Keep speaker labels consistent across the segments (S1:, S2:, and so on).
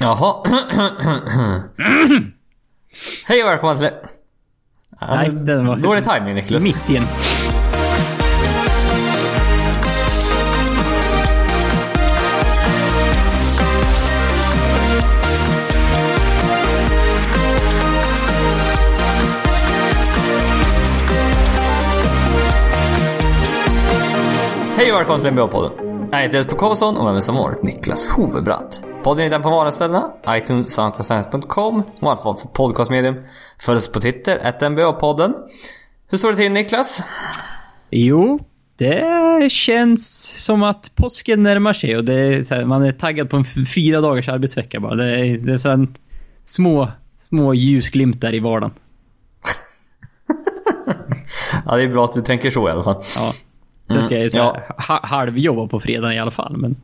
S1: Jaha. Hej och välkomna till...
S2: Nej, den var-
S1: Dålig timing Niklas.
S2: Mitt i en...
S1: Hej och välkomna till NBA-podden. Jag heter Jesper Karlsson och med mig som vanligt Niklas Hovebrant. Podden hittar på vardagsställena, iTunes, Soundcloudfans.com och allt vad för podcastmedium. Följ oss på Twitter, ett NBA-podden. Hur står det till Niklas?
S2: Jo, det känns som att påsken närmar sig och det är så här, man är taggad på en fyra dagars arbetsvecka bara. Det är, det är så här små, små ljusglimtar i vardagen.
S1: Ja, det är bra att du tänker så i alla fall.
S2: Ja. Sen ska jag så
S1: ja.
S2: här, ha, halvjobba på fredagen i alla fall, men...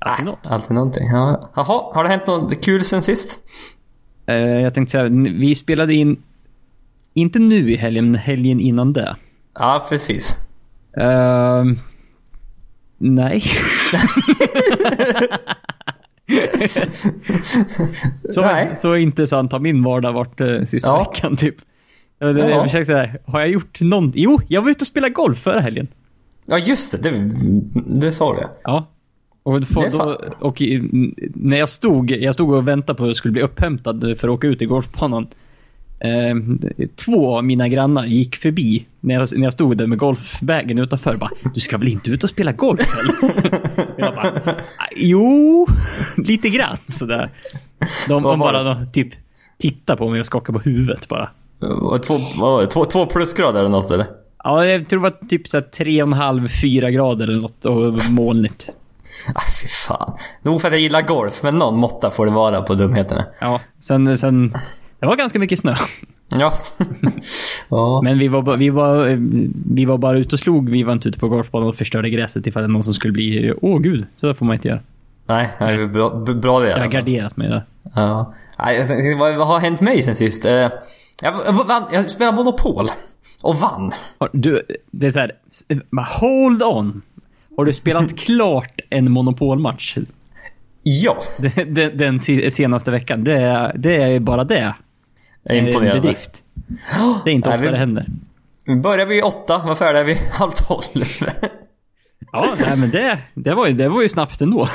S2: Alltid något.
S1: Alltid någonting. Ja. Jaha, har det hänt något kul sen sist?
S2: Eh, jag tänkte säga, vi spelade in, inte nu i helgen, men helgen innan det.
S1: Ja, precis.
S2: Ehm, nej. så,
S1: Nej.
S2: så intressant har min vardag varit eh, sista
S1: Ja.
S2: veckan typ. Jag,
S1: Ja.
S2: jag försöker säga, har jag gjort någon... Jo, jag var ute och spelade golf förra helgen.
S1: Ja, just det. Det, det sa du
S2: Ja. Och, då, och i, när jag stod, jag stod och väntade på att jag skulle bli upphämtad för att åka ut i golfbanan. Eh, två av mina grannar gick förbi när jag, när jag stod där med golfbagen utanför. Bara, du ska väl inte ut och spela golf jag bara, "Ah, jo, lite grann sådär. De, de bara de, typ tittade på mig och skakade på huvudet bara.
S1: Två, två, två plusgrader eller något eller?
S2: Ja, jag tror det var typ såhär tre och en halv, fyra grader eller något och molnigt.
S1: Ah, fy fan. Nog för att jag gillar golf, men någon måtta får det vara på dumheterna.
S2: Ja, sen, sen... Det var ganska mycket snö.
S1: Ja. ja.
S2: Men vi var, vi, var, eh, vi var bara ute och slog. Vi var inte ute på golfbanan och förstörde gräset ifall det någon som skulle bli... Åh gud, så där får man inte göra.
S1: Nej, är bra, bra det
S2: Jag har garderat mig där.
S1: Ja. Nej, vad, vad har hänt mig sen sist? Eh, jag, jag, jag spelade Monopol. Och vann.
S2: Du, det är så här, s- men hold on. Har du spelat klart en monopolmatch
S1: Ja.
S2: den, den, senaste veckan? Det är, det är bara det.
S1: Jag är
S2: En
S1: imponerad.
S2: bedrift. Det är inte ofta
S1: vi-
S2: det händer.
S1: Vi började vid åtta, var färdiga vid halv tolv.
S2: Ja, nej, men det, det, var ju, det var ju snabbt ändå.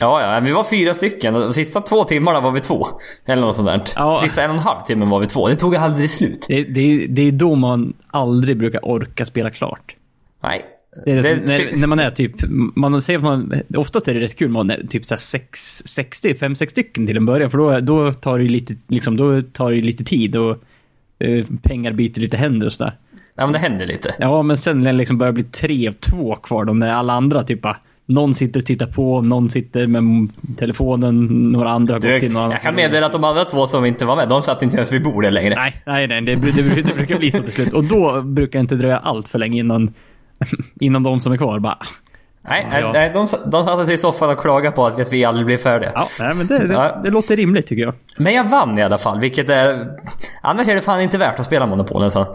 S1: Ja, ja, vi var fyra stycken. De sista två timmarna var vi två. Eller något sånt där.
S2: Ja.
S1: Sista en och en halv timmen var vi två. Det tog aldrig slut.
S2: Det, det, det är då man aldrig brukar orka spela klart.
S1: Nej.
S2: Det är
S1: Det-
S2: när, när man är typ, man att man, oftast är det rätt kul man är typ såhär sex, 60, 5, 6 stycken till en början för då, då tar det ju lite, liksom, då tar det lite tid och eh, pengar byter lite händer och sådär.
S1: Ja, men det händer lite.
S2: Ja, men sen när det liksom börjar bli tre och två kvar då, när alla andra typ bara, någon sitter och tittar på, någon sitter med telefonen, några andra har gått till någon
S1: jag kan meddela att de andra två som inte var med, de satt inte ens vid bordet längre.
S2: Nej, nej, nej. Det, det, det, det brukar bli så till slut. Och då brukar det inte dröja allt för länge innan, innan de som är kvar bara,
S1: Nej,
S2: Ja,
S1: nej de, de satte sig i soffan och klagade på att vi aldrig blev färdiga.
S2: ja, nej, men det, det,
S1: Ja.
S2: det låter rimligt tycker jag.
S1: Men jag vann i alla fall, vilket är... Annars är det fan inte värt att spela Monopol nästan.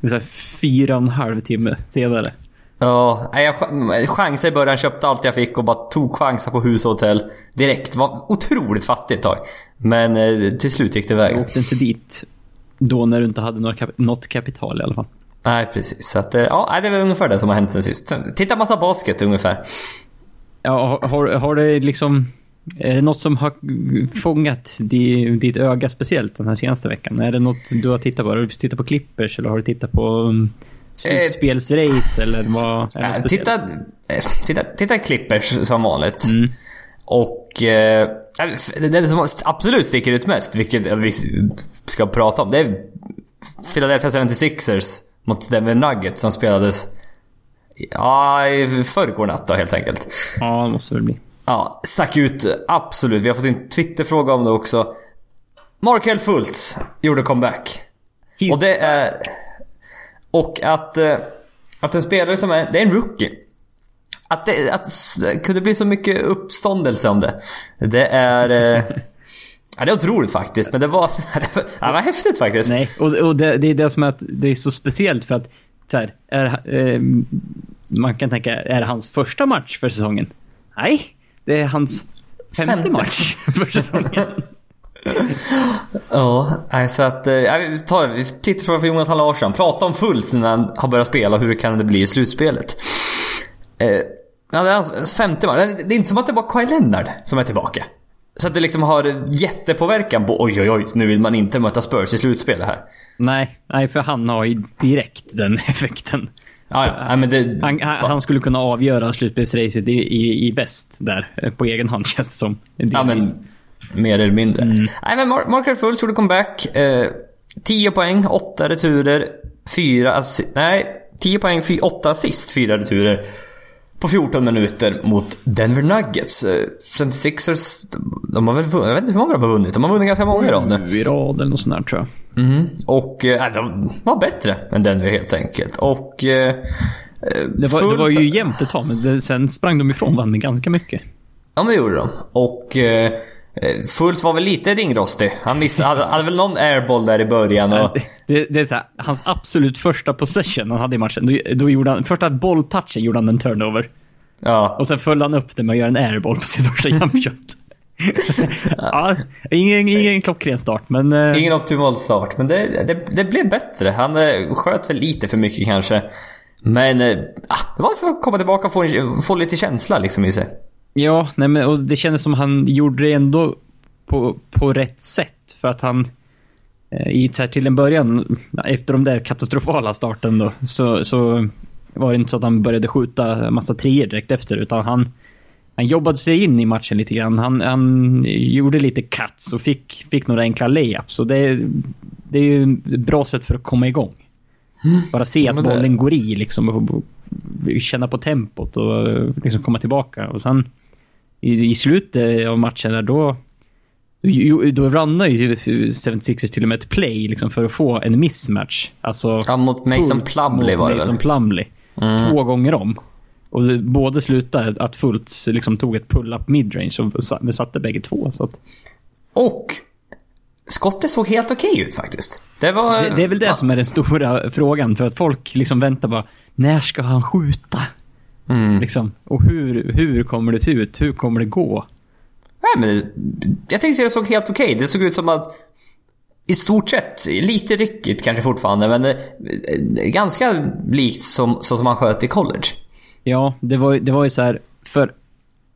S2: Det är så här fyra och en halv timme senare.
S1: Ja, jag ch- chansade i början, köpte allt jag fick och bara tog chanser på hus och hotell direkt. var otroligt fattigt tag. Men eh, till slut gick det
S2: Jag
S1: vägen.
S2: åkte inte dit då när du inte hade något kapital i alla fall.
S1: Nej, precis. Så att, eh, ja, det är väl ungefär det som har hänt sen sist. Titta massa basket ungefär.
S2: Ja, har, har, det liksom... Är det något som har fångat di, ditt öga speciellt den här senaste veckan? Är det något du har tittat på? Har du tittat på Clippers eller har du tittat på um, slutspelsrace eller vad? Är det
S1: Eh, titta, eh, titta, titta Clippers som vanligt.
S2: Mm.
S1: Och eh, det som absolut sticker ut mest, vilket vi ska prata om, det är Philadelphia 76ers mot Denver Nuggets som spelades ja, i förrgår natt då helt enkelt.
S2: Ja, det måste väl bli.
S1: Ja, stack ut absolut. Vi har fått en Twitterfråga om det också. Markel Fultz gjorde comeback.
S2: He's
S1: Och det är... Och att... eh, Att en spelare som är... Det är en rookie. Att det, att det kunde bli så mycket uppståndelse om det. Det är... Ja, det är otroligt faktiskt, men det var... Det var, det var häftigt faktiskt.
S2: Nej, och, och det, det är det som är att det är så speciellt för att så här, är, eh, man kan tänka, är det hans första match för säsongen? Nej, det är hans femte match för säsongen.
S1: Ja, så att... eh, ja, vi, tar, vi tittar på Jonathan Larsson. Prata om fullt när han har börjat spela. Hur kan det bli i slutspelet? Eh, ja, det är hans femte match. Det är inte som att det var Kyle Leonard som är tillbaka. Så att det liksom har jättepåverkan på oj oj oj, nu vill man inte möta Spurs i slutspelet här.
S2: nej, nej, för han har ju direkt den effekten.
S1: Ja, ja. Nej, men det,
S2: Han, han, skulle kunna avgöra slutspelsracet i, i, i väst där, eh, på egen hand känns det som.
S1: Ja, men mer eller mindre. Nej, men Mar- Marker Fultz gjorde comeback. Eh, 10 poäng, 8 returer, 4 assi- Nej, 10 poäng, 8 assist, 4 returer. På 14 minuter mot Denver Nuggets. Eh, Sen Sixers, de har väl vunnit, jag vet inte hur många de har vunnit. De har vunnit ganska många i rad. Nu
S2: i rad eller något sånt där tror jag.
S1: Mhm. Och eh, de var bättre än Denver helt enkelt. Och... Eh,
S2: Det var, det var ju jämnt ett tag, men det, sen sprang de ifrån varandra ganska mycket.
S1: Ja, men det gjorde de. Och... Eh, Fultz var väl lite ringrostig. Han missade, hade, hade väl någon airball där i början och...
S2: Det, det, är så här, hans absolut första possession han hade i matchen, då, då gjorde han, första bolltouchen gjorde han en turnover.
S1: Ja.
S2: Och sen följde han upp det med att göra en airball på sitt första jumpshot. ja, ingen, ingen klockren start, men... eh,
S1: Ingen optimal start, men det, det, det blev bättre. Han eh, sköt väl lite för mycket kanske. Men eh, ah, det var för att komma tillbaka och få, få lite känsla liksom i sig.
S2: Ja, nej men och det kändes som han gjorde det ändå på, på rätt sätt. För att han eh, i, så här, till en början, efter de där katastrofala starten då, så, så var det inte så att han började skjuta massa treor direkt efter, utan han, han jobbade sig in i matchen lite grann. Han, han gjorde lite cuts och fick, fick några enkla layups. Så det, det är ju ett bra sätt för att komma igång. Bara se att
S1: det-
S2: bollen går i liksom och, och känna på tempot och liksom komma tillbaka. Och sen i, i slutet av matchen där då då runnar ju 76ers till och med ett play liksom för att få en mismatch. Alltså...
S1: Ja, mot Mason
S2: mot
S1: var det
S2: Mason
S1: väl? Mm.
S2: Två gånger om. Och det, både slutade att Fultz liksom tog ett pull-up midrange och satte bägge två. Så att,
S1: Och skottet såg helt okej ut faktiskt. Det var...
S2: det, det är väl det som är den stora frågan. För att folk liksom väntar bara, när ska han skjuta?
S1: Mm.
S2: Liksom. Och hur, hur kommer det se ut? Hur kommer det gå?
S1: Nej, men jag tänkte att det såg helt okej. Det såg ut som att i stort sett, lite ryckigt kanske fortfarande, men eh, ganska likt som, så som man sköt i college.
S2: Ja, det var, det var ju så här, för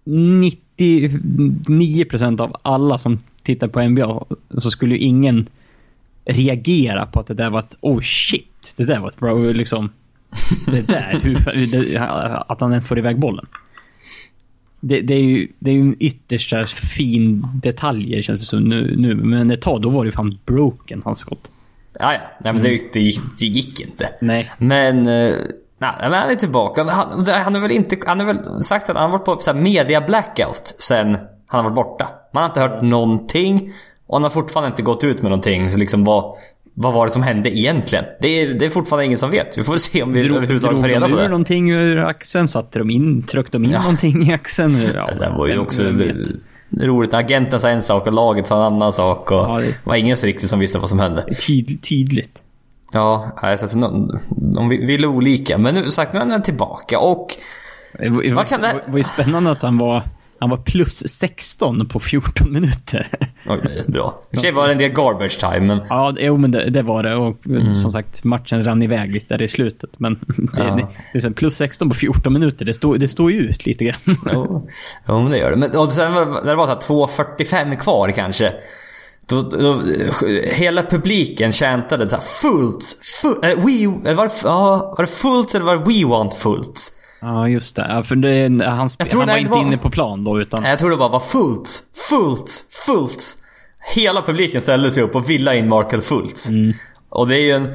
S2: 99% av alla som tittar på NBA så skulle ju ingen reagera på att det där var ett oh shit, det där var ett bra, liksom, det där, hur, det, att han ens får iväg bollen. Det, det är ju det är ju en ytterst så här fin detaljer känns det som nu, nu, men ett tag då var det fan broken, hans skott.
S1: Ja, ja. Nej, men det, det, gick, det gick inte.
S2: Nej.
S1: Men... eh, Nej, men han är tillbaka. Han, han har väl inte... Han har väl sagt att han har varit på så media blackout sen han har varit borta. Man har inte hört någonting. Och han har fortfarande inte gått ut med någonting. Så liksom vad... Vad var det som hände egentligen? Det är, det är fortfarande ingen som vet. Vi får se om vi
S2: Drog,
S1: överhuvudtaget
S2: drog
S1: får reda
S2: de
S1: på
S2: ur
S1: det.
S2: någonting ur axeln? Satte de in, tryckte de in
S1: Ja.
S2: någonting i axeln? Ja,
S1: Det var ju också roligt. Agenten sa en sak och laget sa en annan sak. Och
S2: Ja, det-
S1: var ingen riktigt som visste vad som hände.
S2: Tyd, tydligt.
S1: Ja, nej, så att de, de vill olika. Men nu sagt, nu är han tillbaka och...
S2: Det var, det var,
S1: kan det
S2: var ju spännande att han var, han var plus 16 på 14 minuter.
S1: Det är bra. I och var det en del garbage time, men...
S2: ja, jo men det, det var det. Och som sagt, matchen rann iväg lite där i slutet. Men
S1: Ja.
S2: det, det plus 16 på 14 minuter, det står det står ju ut lite grann.
S1: Jo, jo men det gör det. Men och sen när det var så här 2.45 kvar kanske. Då, då, hela publiken chantade så här fullt, fullt, äh, we, eller var, det, ja, var det fullt eller var det we want fullt?
S2: Ja, just det. Ja, för det, han,
S1: Jag tror
S2: han var inte
S1: var-
S2: inne på plan då, utan...
S1: Jag tror det bara var fullt, fullt, fullt. Hela publiken ställde sig upp och ville in Markel Fultz. Och det är ju en,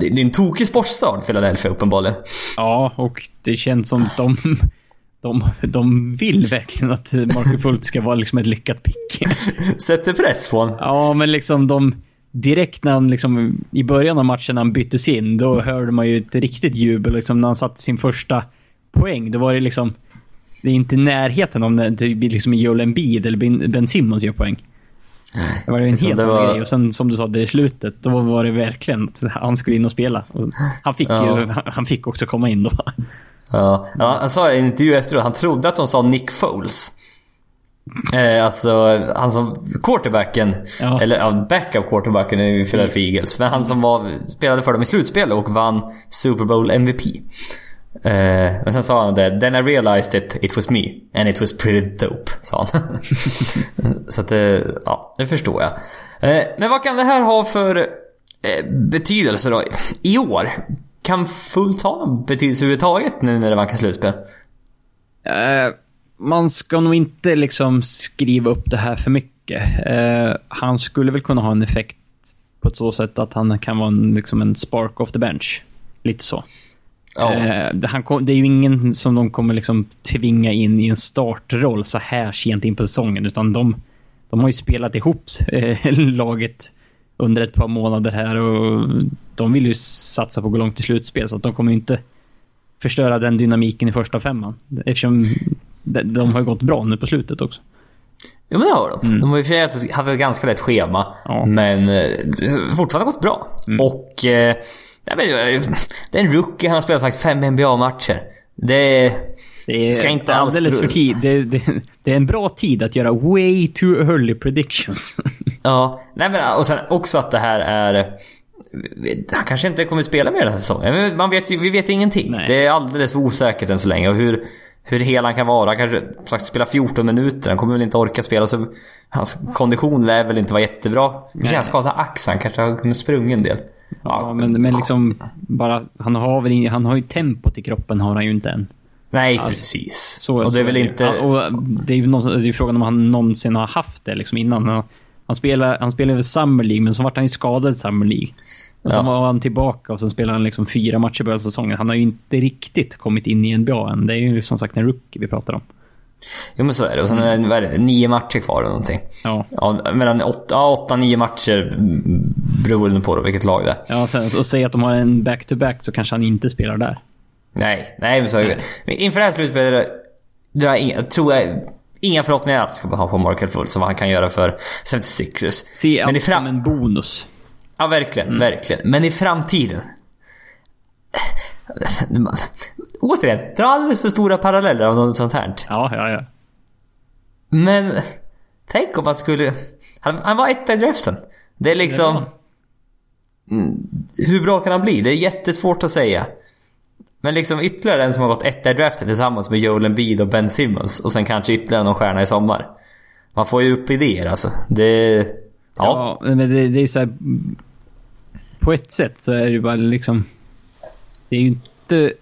S1: det är en tokig sportstad, Philadelphia uppenbarligen.
S2: Ja, och det känns som att de, de, de vill verkligen att Marco Fultz ska vara liksom ett lyckat pick.
S1: Sätter press på honom.
S2: Ja, men liksom de... Direkt när han liksom, i början av matchen när han byttes in, då hörde man ju ett riktigt jubel liksom när han satte sin första poäng. Då var det liksom... Det är inte i närheten när det blir liksom Joel Embiid eller Ben- Simmons gör poäng. Det var ju en helt annan
S1: var-
S2: grej. Och sen som du sa, det i slutet, då var det verkligen att han skulle in och spela. Och han fick
S1: Ja.
S2: ju, han fick också komma in då.
S1: Ja. Ja, han sa i en intervju efteråt, han trodde att de sa Nick Foles. Eh, alltså han som quarterbacken,
S2: Ja.
S1: eller ja, backup quarterbacken i Philadelphia Eagles. Men han som var, spelade för dem i slutspel och vann Super Bowl MVP. Eh, men sen sa han det, then I realized it, it was me. And it was pretty dope, sa han. Så att det, ja, det förstår jag. Eh, men vad kan det här ha för betydelse då? I år? Kan fullt ha någon betydelse överhuvudtaget nu när det vankas slutspel?
S2: Man ska nog inte liksom skriva upp det här för mycket. Han skulle väl kunna ha en effekt på ett så sätt att han kan vara en, liksom en spark off the bench. Lite så. Det- han kom, det är ju ingen som de kommer liksom tvinga in i en startroll så här sent in på säsongen, utan de, de har ju spelat ihop eh, laget under ett par månader här och de vill ju satsa på att gå långt i slutspel, så att de kommer inte förstöra den dynamiken i första femman. Eftersom de, har gått bra nu på slutet också.
S1: Jo men det har de. De har ju haft- ett ganska lätt schema.
S2: Mm. Ja.
S1: Men eh, fortfarande gått bra. Och... Nej, men, eh, det är en rookie, han har spelat sagt fem NBA-matcher. Det...
S2: Det är
S1: Ska inte
S2: alldeles för tid. Det, det, det är en bra tid att göra way too early predictions.
S1: Ja. Nej men och sen också att det här är... Han kanske inte kommer spela mer den här säsongen. Man vet, vi vet ingenting.
S2: Nej.
S1: Det är alldeles för osäkert än så länge. Och hur, hur hel han kan vara. Han kanske sagt spela 14 minuter. Han kommer väl inte orka spela. Så hans kondition lär väl inte vara jättebra. Kanske han skadade axeln. Kanske har kunnat sprunga en del.
S2: Ja, men, men liksom bara... Han har väl in- Han har ju tempot i kroppen har han ju inte än.
S1: Nej,
S2: Alltså,
S1: precis.
S2: Så,
S1: och det är väl inte...
S2: Ja, och det är ju det är frågan om han någonsin har haft det liksom innan. Han, han spelade, han spelade väl Summer League, men så vart han ju skadad i Summer League. Och sen
S1: Ja.
S2: var han tillbaka och sen spelade han liksom fyra matcher i början av säsongen. Han har ju inte riktigt kommit in i NBA än. Det är ju som sagt en rookie vi pratar om.
S1: Jo men så är det. Och sen är det, nio matcher kvar eller någonting.
S2: Ja.
S1: Ja, mellan åtta, ja, åtta nio matcher mm, beroende på då, vilket lag det är.
S2: Ja, sen, och säg att de har en back-to-back så kanske han inte spelar där.
S1: Nej, nej men så är det. Inför det här slutspelet tror jag inga förhoppningar alls ska ha på Markel Fultz som han kan göra för 76ers.
S2: Se allt
S1: fram-
S2: som en bonus.
S1: Ja, verkligen, verkligen. Men i framtiden. Återigen, dra alldeles för stora paralleller av något sånt här.
S2: Ja, ja, ja.
S1: Men tänk om man skulle... Han, han var etta i draften. Det är liksom... Mm, hur bra kan han bli? Det är jättesvårt att säga. Men liksom ytterligare en som har gått etta i draften tillsammans med Joel Embiid och Ben Simmons. Och sen kanske ytterligare någon stjärna i sommar. Man får ju upp idéer alltså. Det... Ja.
S2: Ja, men det, det är så här, På ett sätt så är det ju bara liksom... Det är ju inte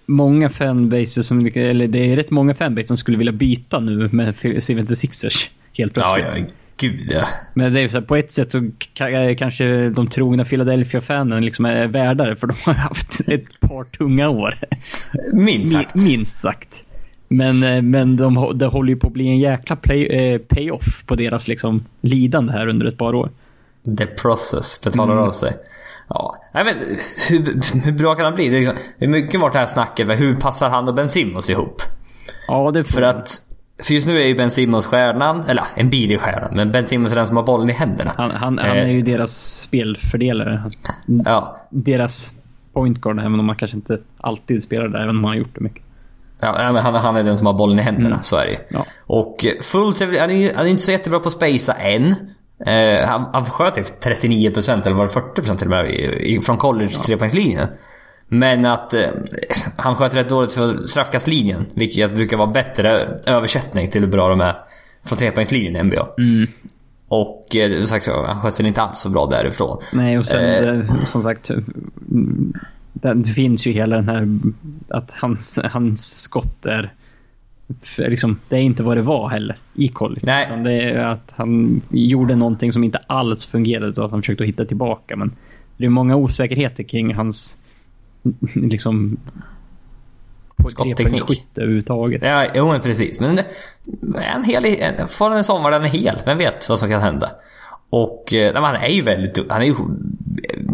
S2: många fanbases som... Eller det är rätt många fanbases som skulle vilja byta nu med 76ers. Helt
S1: Ja,
S2: plötsligt.
S1: ja. Gud ja.
S2: Men det är så här, på ett sätt så ka- kanske de trogna Philadelphia-fanen liksom är värdare, för de har haft ett par tunga år.
S1: Minst sagt.
S2: Mi- Minst sagt. Men, eh, men de, det håller ju på att bli en jäkla play, eh, payoff på deras liksom, lidande här under ett par år.
S1: The process betalar
S2: Mm.
S1: av sig. Ja, nej men hur, hur bra kan han bli? Det är, liksom, det är mycket varit det här snacket med hur passar han och Ben Simmons ihop?
S2: Ja, det
S1: För att... För just nu är ju Ben Simmons stjärnan, eller en bil är stjärnan, men Ben Simmons är den som har bollen i händerna.
S2: Han, han, han är ju deras spelfördelare.
S1: Ja,
S2: Deras point guard, även om man kanske inte alltid spelar där, även om han har gjort det mycket.
S1: ja men han, han är den som har bollen i händerna, så är det.
S2: Ja.
S1: Och eh, Fultz han är, han är inte så jättebra på att spacea än. Eh, han, han sköt typ 39% eller var det 40% till och med i, i, från college trepoängslinjen. Men att eh, han sköt rätt dåligt för straffkastlinjen. Vilket brukar vara bättre översättning till hur bra de är från trepoängslinjen i NBA. Och eh, sagt, han sköt väl inte alls så bra därifrån.
S2: Nej, och sen
S1: Eh.
S2: eh, som sagt. mm, Det det finns ju hela den här att hans, hans skott är... Liksom, det är inte vad det var heller i college.
S1: Nej.
S2: Det är att han gjorde någonting som inte alls fungerade så att han försökte hitta tillbaka. Men det är många osäkerheter kring hans liksom
S1: Skottteknik.
S2: överhuvudtaget.
S1: Ja, jo men precis. Men en hel, en, får en sommar den är hel. Vem vet vad som kan hända? Och eh, nej, han är ju väldigt han är ju,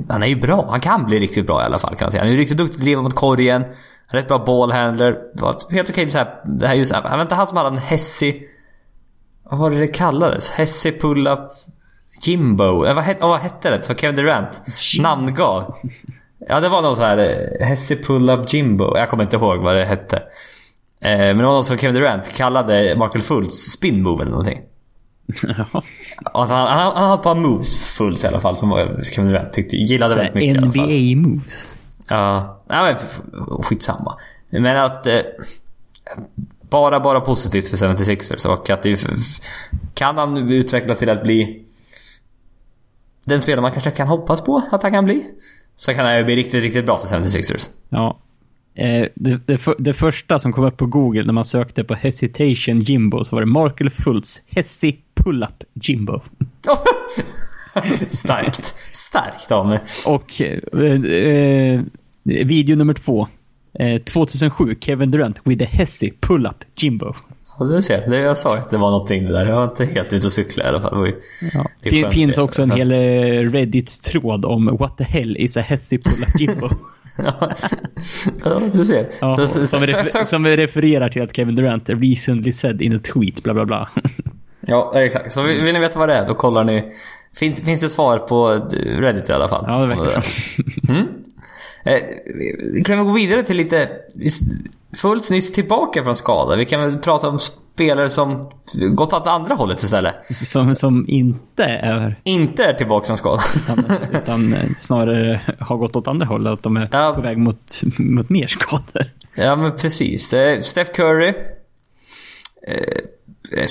S1: han är ju bra. Han kan bli riktigt bra i alla fall kan man säga. Han är ju riktigt duktig att driva mot korgen. Rätt bra ballhandler. Var Helt okej så här, det här just, var inte han som hade en Hessi... Vad var det det kallades? Hessi pull-up Jimbo? Eh, Vad hette, vad hette det? Så Kevin Durant namngav. Ja, det var någon så här eh, Hessi pull-up Jimbo. Jag kommer inte ihåg vad det hette. Eh, men det var någon som Kevin Durant kallade Markel Fultz spin move eller någonting.
S2: Ja.
S1: Han, han, han hade ett par moves fullt i alla fall som Kevin Durant tyckte, gillade väldigt mycket i alla fall.
S2: NBA moves.
S1: Ja, nej men skitsamma. Men att... Eh, bara, bara positivt för 76ers och att det... Kan han utvecklas till att bli... Den spelare man kanske kan hoppas på att han kan bli. Så kan han ju bli riktigt, riktigt bra för 76ers.
S2: Ja. Eh, det, det, för, det första som kom upp på Google när man sökte på hesitation Jimbo så var det Markel Fultz Hessi Pull-Up Jimbo.
S1: Starkt. Starkt av mig.
S2: Och eh, eh, video nummer två. Eh, 2007, Kevin Durant with a Hessi Pull-Up Jimbo.
S1: Ja, du ser. Det jag sa att det var någonting det där. Jag var inte helt ute och cykla i alla fall. Det
S2: Ja.
S1: det
S2: finns
S1: det.
S2: också en hel eh, Reddit-tråd om what the hell is a Hessi Pull-Up Jimbo.
S1: ja, du ser.
S2: Ja,
S1: Så- så-
S2: som, refer-
S1: så-
S2: som refererar till att Kevin Durant recently said in a tweet, bla bla bla.
S1: Ja, exakt. Så vill vill ni veta vad det är, då kollar ni. Finns, finns det svar på Reddit i alla fall?
S2: Ja, det verkar så.
S1: mm. Eh, vi kan väl gå vidare till lite... Fullt nyss tillbaka från skada. Vi kan väl prata om spelare som gått åt andra hållet istället.
S2: Som, som inte är
S1: Inte är tillbaka från skada.
S2: utan, utan eh, snarare har gått åt andra hållet. Att de är
S1: Ja.
S2: på väg mot, mot mer skador.
S1: ja, men precis. Eh, Steph Curry. Eh,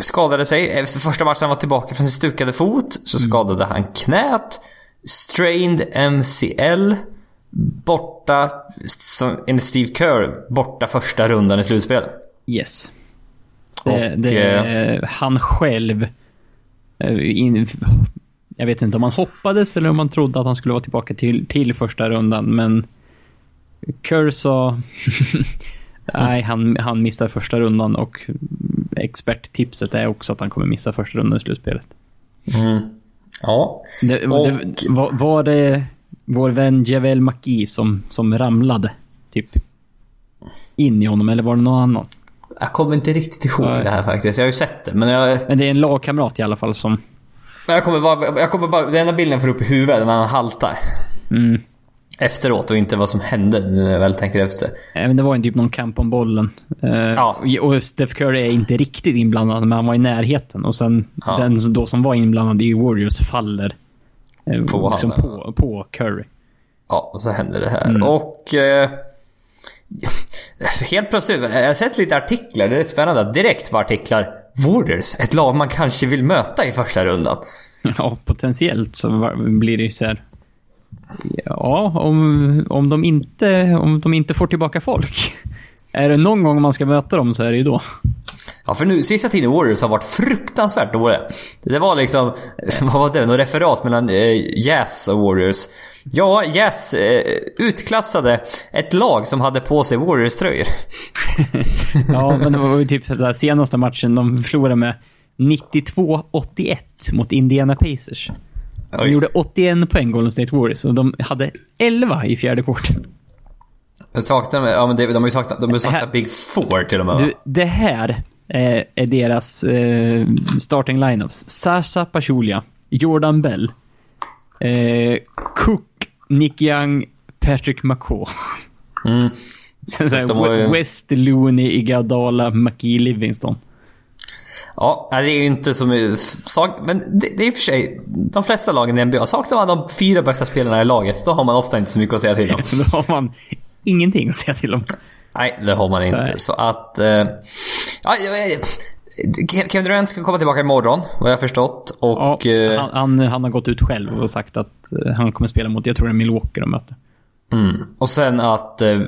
S1: skadade sig. Efter första matchen han var tillbaka från sin stukade fot så skadade han knät. Strained MCL. Borta, som enligt Steve Kerr, borta första rundan i slutspelet.
S2: Yes.
S1: Och,
S2: Det, det är han själv. eh, In, jag vet inte om han hoppades eller om han trodde att han skulle vara tillbaka till, till första rundan, men Kerr sa... Nej, han, han missar första rundan och experttipset är också att han kommer missa första rundan i slutspelet.
S1: Mm. Ja.
S2: Det,
S1: Och-
S2: det, var, var det vår vän Javel McGee som, som ramlade typ in i honom, eller var det någon annan?
S1: Jag kommer inte riktigt ihåg det här faktiskt. Jag har ju sett det, men jag...
S2: Men det är en lagkamrat i alla fall som...
S1: Jag kommer bara... Jag kommer bara den enda bilden jag får upp i huvudet när han haltar.
S2: Mm,
S1: Efteråt och inte vad som hände nu när jag väl tänker efter.
S2: Eh, men det var en typ någon kamp om bollen. Eh,
S1: Ja.
S2: Och Steph Curry är inte riktigt inblandad, men han var i närheten. Och sen
S1: Ja.
S2: den då som var inblandad i Warriors faller eh,
S1: På
S2: liksom på, på Curry.
S1: Ja, och så hände det här.
S2: Mm.
S1: Och... Eh, helt plötsligt, jag har sett lite artiklar, det är rätt spännande. Direkt var artiklar Warriors, ett lag man kanske vill möta i första rundan.
S2: Ja, potentiellt så blir det ju så här. Ja, om, om, de inte, om de inte får tillbaka folk. Är det någon gång man ska möta dem så är det ju då.
S1: Ja, för nu, sista tiden Warriors har varit fruktansvärt dåliga. Det var liksom, vad var det? Något referat mellan eh, Jazz och Warriors. Ja, Jazz eh, utklassade ett lag som hade på sig Warriors-tröjor.
S2: Ja, men det var ju typ här, senaste matchen de förlorade med 92-81 mot Indiana Pacers. De
S1: Oj.
S2: gjorde 81 poäng Golden State Warriors och de hade 11 i fjärde kvarten.
S1: Saknar, ja men det, de har ju saknat, de har saknat Big Four till och med?
S2: Du, det här är, är deras eh, starting lineups. Sasha Pachulia, Jordan Bell, eh, Cook, Nick Young, Patrick McCaw.
S1: Mm.
S2: Sen så här,
S1: de
S2: West Looney, Iguodala, McGee, Livingston.
S1: Ja, det är ju inte som... Sak, men det, det är i och för sig... De flesta lagen i NBA, saknar man de fyra bästa spelarna i laget, då har man ofta inte så mycket att säga till om.
S2: Då har man ingenting att säga till om.
S1: Nej, det har man inte.
S2: Nej.
S1: Så att... Eh, ja, Kevin Durant ska komma tillbaka imorgon, vad jag har förstått. Och...
S2: Ja,
S1: eh,
S2: han, han, han har gått ut själv och sagt att eh, han kommer spela mot, jag tror det är Milwaukee de möter.
S1: mm. Och sen att... Eh,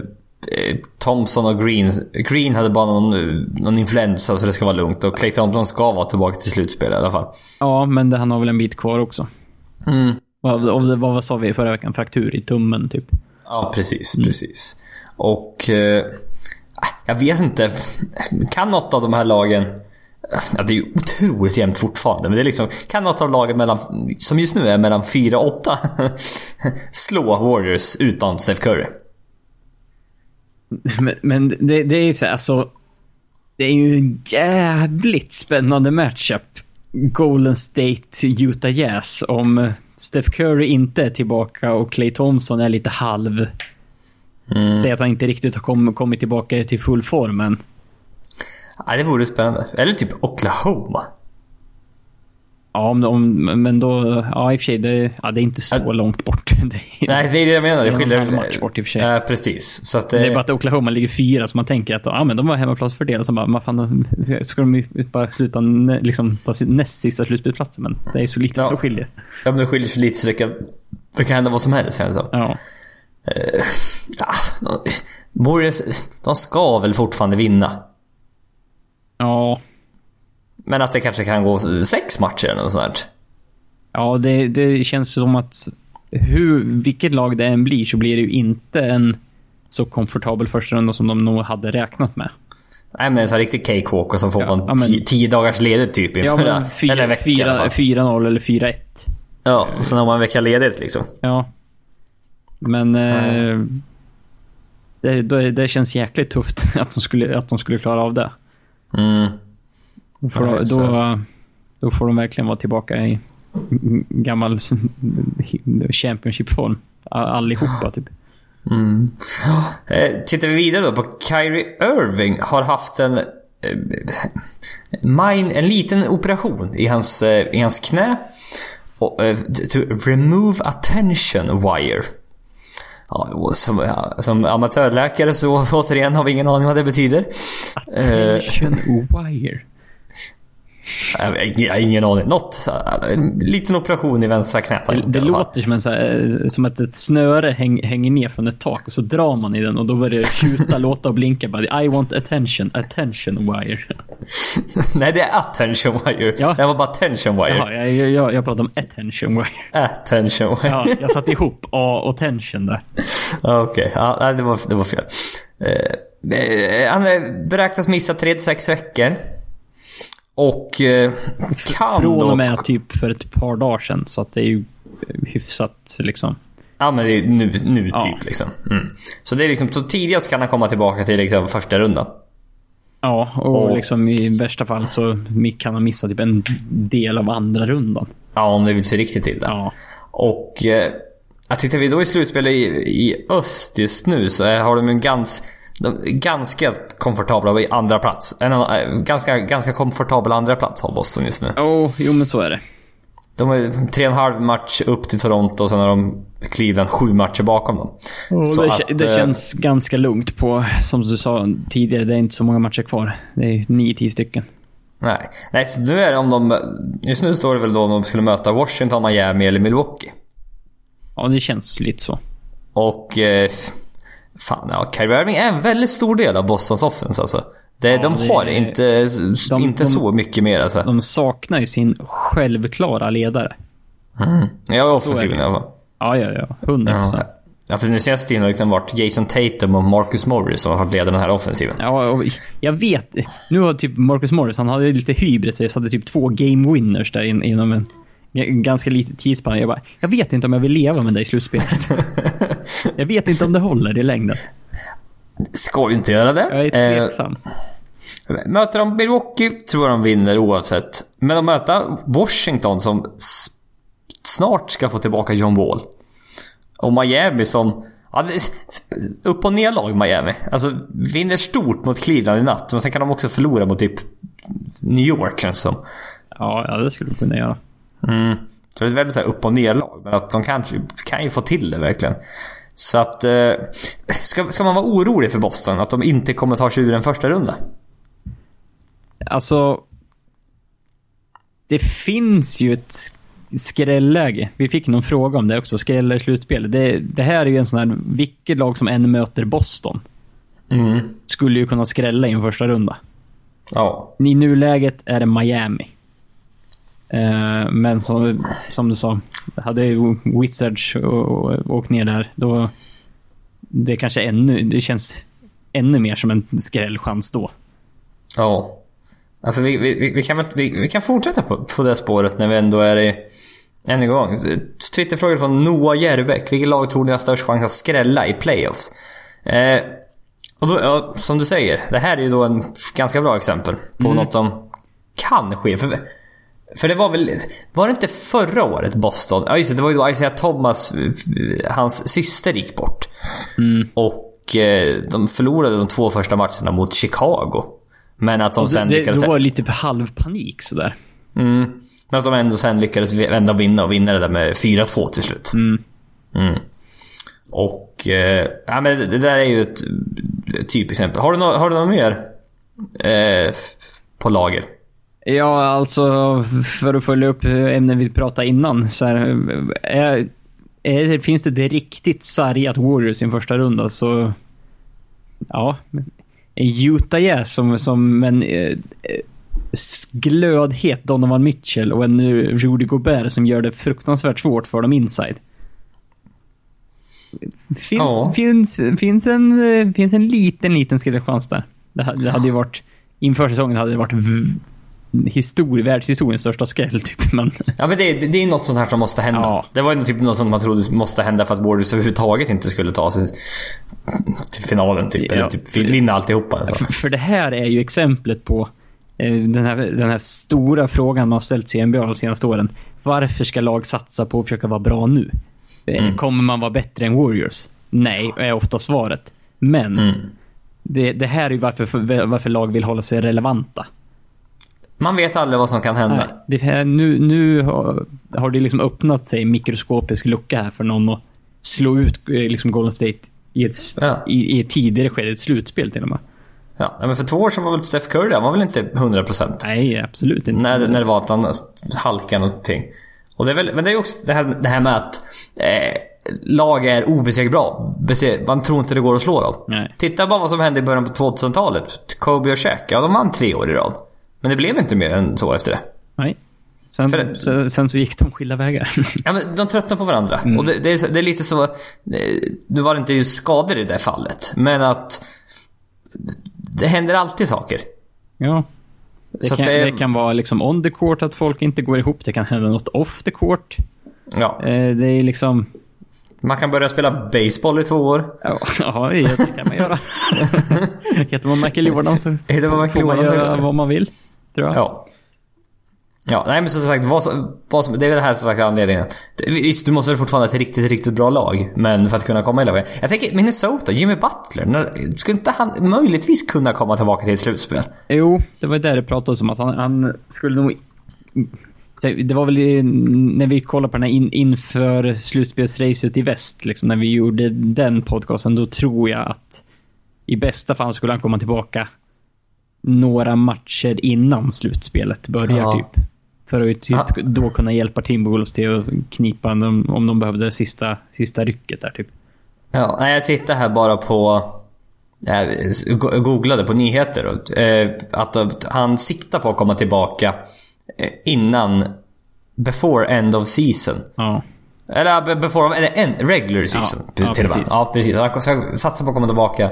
S1: Thompson och Green... Green hade bara någon, någon influensa så det ska vara lugnt. Och Clay Thompson ska vara tillbaka till slutspel i alla fall.
S2: Ja, men det, han har väl en bit kvar också.
S1: Mm.
S2: Vad, det, vad sa vi förra veckan? Fraktur i tummen, typ.
S1: Ja, precis. Precis. Och... Eh, jag vet inte. Kan något av de här lagen... Ja, det är ju otroligt jämnt fortfarande, men det är liksom... Kan något av lagen mellan... Som just nu är mellan 4 och 8 slå Warriors utan Steph Curry?
S2: Men, men det, det är ju så här, alltså... Det är ju en jävligt spännande matchup. Golden State, Utah Jazz. Om Steph Curry inte är tillbaka och Clay Thompson är lite halv... Säg att han inte riktigt har kom, kommit tillbaka till full form, men...
S1: Ja, det vore spännande. Eller typ Oklahoma.
S2: Ja, om, om, men då... Ja, i och för sig. Det, ja, det är inte så långt bort. Det är,
S1: Nej, det är det jag menar. Det
S2: Det är
S1: skiljer...
S2: match bort i och för sig.
S1: Ja, precis. Så att det...
S2: är bara att Oklahoma ligger fyra, så man tänker att ja, men de var hemmaplatsfördel. Så bara, man fan, ska de bara sluta, liksom, ta sin näst sista slutspelsplatsen? Men det är ju så lite
S1: Ja.
S2: som skiljer.
S1: Ja, men det skiljer sig lite så det kan, det kan hända vad som helst. känns det som.
S2: Ja.
S1: Ja, de, Warriors, de ska väl fortfarande vinna.
S2: Ja,
S1: Men att det kanske kan gå sex matcher eller något sånt.
S2: ja det, det känns som att hur, vilket lag det än blir så blir det ju inte en så komfortabel första runda som de nog hade räknat med.
S1: Nej men här riktig cakewalk och så får
S2: Ja,
S1: man
S2: ja, men-
S1: tio, dagars ledigt typ
S2: Ja,
S1: inför
S2: men
S1: det. eller
S2: fyra-
S1: en vecka i alla
S2: fyra-
S1: fall.
S2: 4-0 eller 4-1.
S1: Ja, och sen har man en vecka ledigt liksom.
S2: Ja. Men... Eh, det, det, det känns jäkligt tufft att de skulle, att de skulle klara av det.
S1: Mm.
S2: Då får, de, då, då får de verkligen vara tillbaka i gammal Championship-form. Allihopa, typ.
S1: Mm. Eh, tittar vi vidare då på Kyrie Irving har haft en eh, mine, en liten operation i hans, eh, i hans knä. Och, to remove attention wire. Ja, som, som amatörläkare så återigen har vi ingen aning vad det betyder.
S2: Attention wire.
S1: Jag har ingen- aning. Något. En liten operation i vänstra knät.
S2: Det, det låter som, en så här, som att ett snöre häng, hänger ner från ett tak och så drar man i den och då börjar det tjuta, låta och blinka. Bara, I want attention, attention wire.
S1: Nej, det är attention wire.
S2: Ja.
S1: Det var bara tension wire.
S2: Jaha, jag, jag, jag, pratar om attention wire.
S1: Attention wire.
S2: Ja, jag satte ihop A och tension där.
S1: Ja, Okej, ja, nej, det, var, det var fel. Eh, eh, han eh, beräknas missa 3-6 veckor. Och eh, kan
S2: Från och med typ för ett par dagar sedan, så att det är ju hyfsat liksom.
S1: Ja men det är nu, nu
S2: Ja.
S1: typ liksom. Mm. Så det är liksom, så tidigast kan han komma tillbaka till liksom första rundan.
S2: Ja, och
S1: Och-
S2: liksom i värsta fall så kan han missa typ en del av andra rundan.
S1: Ja, om det vill se riktigt till det.
S2: Ja.
S1: Och eh, tittar vi då i slutspel i, i öst just nu så har de en gans, de, är ganska komfortabla i andra plats. En, av- eh, ganska, ganska komfortabel andra plats har Boston just nu.
S2: Oh, jo men så är det.
S1: De har tre och en halv match upp till Toronto och sen har de Cleveland sju matcher bakom dem. Så
S2: det,
S1: att,
S2: det
S1: eh,
S2: känns ganska lugnt på, som du sa tidigare, det är inte så många matcher kvar. Det är 9-10 stycken.
S1: Nej. Nej, så nu är det om de... Just nu står det väl då om de skulle möta Washington, Miami eller Milwaukee.
S2: Ja, det känns lite så.
S1: Och... Eh, fan, ja. Kyrie Irving är en väldigt stor del av Bostons offense alltså. Det,
S2: Ja,
S1: de
S2: det-
S1: har inte,
S2: de-
S1: inte
S2: de-
S1: så mycket mer alltså.
S2: De saknar ju sin självklara ledare.
S1: Mm. Ja,
S2: Så är
S1: offensiven
S2: det.
S1: i alla fall.
S2: Ja, ja, ja. 100
S1: Ja.
S2: procent.
S1: ja, för nu senaste tiden har det liksom varit Jason Tatum och Marcus Morris som har varit ledare den här offensiven.
S2: Ja, och jag vet. Nu har typ Marcus Morris, han hade lite hybris. Jag satte typ två game winners där in, inom en ganska liten tidsspann. Jag bara, jag vet inte om jag vill leva med dig i slutspelet. jag vet inte om det håller i längden.
S1: Ska ju inte göra det.
S2: Jag är
S1: Eh,
S2: tveksam.
S1: Möter de Milwaukee tror jag de vinner oavsett. Men de möter Washington som snart ska få tillbaka John Wall. Och Miami som... Ja, upp och ner lag Miami. Alltså vinner stort mot Cleveland i natt. Men sen kan de också förlora mot typ New York känns som.
S2: Ja, ja, det skulle du kunna göra.
S1: Mm. Så det är ett väldigt så här upp och ner lag. Men att de kanske kan ju få till det verkligen. Så att... Eh, ska, ska man vara orolig för Boston? Att de inte kommer ta sig ur en första runda?
S2: Alltså... Det finns ju ett skrälläge. Vi fick någon fråga om det också. Skrälla i slutspel. Det, det här är ju en sån här... Vilket lag som än möter Boston
S1: Mm.
S2: skulle ju kunna skrälla i en första runda.
S1: Ja.
S2: I nuläget är det Miami. Eh, men som, som du sa, hade Wizards åkt ner där, då... Det kanske ännu... Det känns ännu mer som en skrällchans då.
S1: Ja. ja för vi, vi, vi, kan väl, vi, vi kan fortsätta på, på det spåret när vi ändå är i... Än en gång. Twitterfråga från Noah Järbeck. Vilket lag tror ni har störst chans att skrälla i playoffs? Eh, och då, ja, som du säger, det här är ju då en ganska bra exempel på något som kan ske. För, för det var väl... Var det inte förra året Boston? Ja just det, det var ju då Isaiah Thomas, hans syster gick bort. Och eh, de förlorade de två första matcherna mot Chicago. Men att de sen
S2: det,
S1: lyckades...
S2: det var lite halv panik sådär.
S1: Mm. Men att de ändå sen lyckades vända och vinna och vinna det där med 4-2 till slut.
S2: Mm.
S1: Mm. Och... Eh, ja, men det där är ju ett typexempel. Har du, no har du något mer eh, på lager?
S2: Ja, alltså för att följa upp ämnen vi pratade innan. Så här, är, är, finns det det riktigt sargat Warriors i en första runda så... Ja. En Utah Jazz som, som en eh, glödhet Donovan Mitchell och en Rudy Gobert som gör det fruktansvärt svårt för dem inside. Finns, ja. finns, finns, en, finns en liten, liten skrällchans där. Det, det hade ju varit... Inför säsongen hade det varit histori världshistoriens största skräll typ. Men...
S1: Ja men det, det är något sånt här som måste hända. Ja. Det var ju typ något som man trodde måste hända för att Warriors överhuvudtaget inte skulle ta sig till finalen typ. Ja. Eller typ vinna alltihopa.
S2: För, för det här är ju exemplet på eh, den här, den här stora frågan man har ställt sig i NBA de senaste åren. Varför ska lag satsa på att försöka vara bra nu? Eh, mm. Kommer man vara bättre än Warriors? Nej, är ofta svaret. Men mm. det, det, här är ju varför, varför lag vill hålla sig relevanta.
S1: Man vet aldrig vad som kan hända. Nej,
S2: här, nu nu har, har det liksom öppnat sig en mikroskopisk lucka här för någon att slå ut eh, liksom Golden State i ett, ja. i, i ett tidigare skede, ett slutspel till och med.
S1: Ja, men för två år sedan var väl Steph Curry, han var väl inte 100%?
S2: Nej, absolut inte.
S1: När, när det var att han halkade någonting. Och det är väl, men det är också det här, det här med att eh, lag är obesegbara. Man tror inte det går att slå dem. Nej. Titta bara vad som hände i början på 2000-talet. Kobe och Shaq, ja de vann tre år i rad. Men det blev inte mer än så efter det.
S2: Nej. Sen, För, sen, sen så gick de skilda vägar.
S1: ja, men de tröttnade på varandra. Mm. Och det, det, är, det, är, lite så... Nu var det inte just skador i det fallet. Men att... Det händer alltid saker.
S2: Ja. Det, kan, det, det, kan vara liksom on the court att folk inte går ihop. Det kan hända något off the court.
S1: Ja.
S2: Eh, det är liksom...
S1: Man kan börja spela baseball i två år.
S2: Ja, det kan man göra. Heter man Michael Jordan så Heter man Michael får man göra vad man vill. Tror jag.
S1: Ja. Ja, nej men som sagt, vad som, vad som, det är det här som är anledningen. Visst, du måste väl fortfarande ha ett riktigt, riktigt bra lag. Men för att kunna komma hela vägen. Jag tänker Minnesota, Jimmy Butler. När, skulle inte han möjligtvis kunna komma tillbaka till ett slutspel?
S2: Jo, det var där det pratades om att han, han skulle nog... Det var väl när vi kollade på den här in, inför slutspelsracet i väst, liksom, när vi gjorde den podcasten, då tror jag att i bästa fall skulle han komma tillbaka några matcher innan slutspelet börjar ja. typ. För att typ ja. då kunna hjälpa Timberwolves till att knipa dem om de behövde sista, sista rycket där typ.
S1: Ja, jag tittar här bara på... Jag googlade på nyheter eh, att han siktar på att komma tillbaka eh, innan... Before end of season.
S2: Ja.
S1: Eller before, eller en regular season. Ja, till ja, precis. Ja, precis. Han ska satsa på att komma tillbaka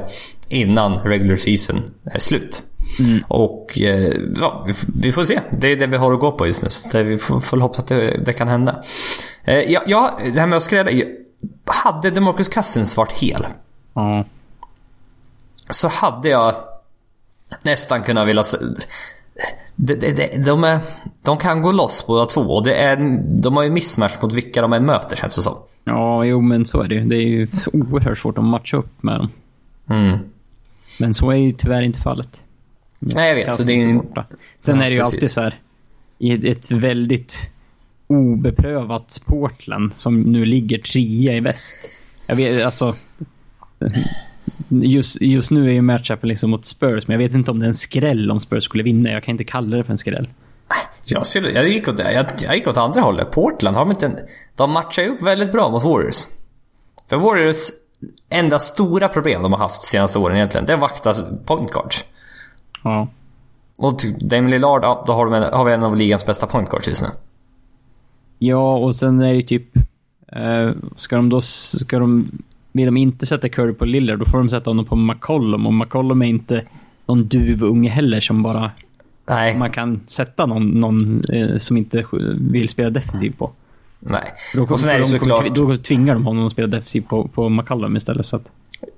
S1: innan regular season är slut. Mm. Och eh, ja, vi, får se. Det är det vi har att gå på just nu. vi får, får hoppas att det, det kan hända. Eh, ja, ja, det här med att skräda. Hade DeMarcus Cousins varit hel.
S2: Mm.
S1: Så hade jag nästan kunnat vilja... De, de, de, de, är, de kan gå loss båda två. Och det är, de har ju missmatch mot vilka de än möter känns det som.
S2: Ja, jo men så är det ju. Det är ju så oerhört svårt att matcha upp med dem.
S1: Mm.
S2: Men så är ju tyvärr inte fallet.
S1: Nej, jag vet. Så det är en...
S2: Sen ja, är det ju precis. alltid så här, i ett väldigt obeprövat Portland som nu ligger trea i väst. Jag vet, alltså... Just, just nu är ju matchupen liksom mot Spurs, men jag vet inte om det är en skräll om Spurs skulle vinna. Jag kan inte kalla det för en skräll.
S1: Jag, skulle, jag, gick åt, jag, jag gick åt andra hållet. Portland har de inte... En, de matchar ju upp väldigt bra mot Warriors. För Warriors enda stora problem de har haft de senaste åren egentligen, det är att vakta point guards.
S2: Ja.
S1: Och Dame Lillard, ja, då har, de har vi en av ligans bästa point guards just nu.
S2: Ja, och sen är det typ... Eh, ska de då... Ska de... Vill de inte sätta Curry på Lillard, då får de sätta honom på McCollum. Och McCollum är inte någon duvunge heller som bara...
S1: Nej.
S2: Man kan sätta någon, någon eh, som inte vill spela defensivt på.
S1: Nej.
S2: Då, och sen är det såklart... då tvingar de honom att spela defensivt på, på McCollum istället. Så att...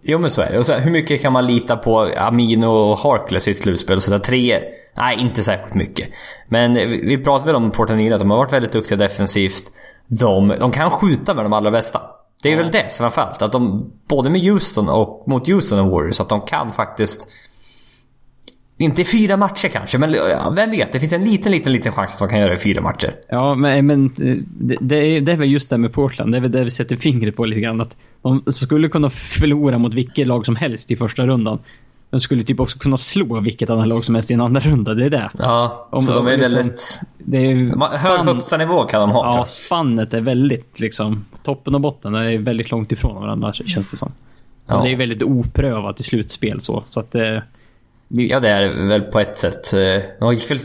S1: Jo men så är det. Och så, hur mycket kan man lita på Amino och Harkless i ett slutspel och sätta treor? Nej, inte särskilt mycket. Men vi pratade väl om Portanina, att de har varit väldigt duktiga defensivt. De, de kan skjuta med de allra bästa. Det är väl det framförallt. Att de, både med Houston och mot Houston och Warriors, att de kan faktiskt Inte i fyra matcher kanske, men ja, vem vet? Det finns en liten, liten, liten chans att de kan göra det i fyra matcher.
S2: Ja, men, men eh, det, det, är, det är väl just det med Portland. Det är väl det vi sätter fingret på lite grann. Att de skulle kunna förlora mot vilket lag som helst i första rundan. De skulle typ också kunna slå vilket annat lag som helst i en andra runda. Det är det.
S1: Ja,
S2: Om-
S1: så de är
S2: liksom-
S1: väldigt...
S2: Det är
S1: Hög
S2: spann,
S1: högsta nivå kan de ha.
S2: ja, spannet är väldigt liksom... Toppen och botten är väldigt långt ifrån varandra, känns det som.
S1: Ja.
S2: Det är väldigt oprövat i slutspel så. Så att... Eh, vi,
S1: Ja, det är väl på ett sätt. Eh, De gick väl...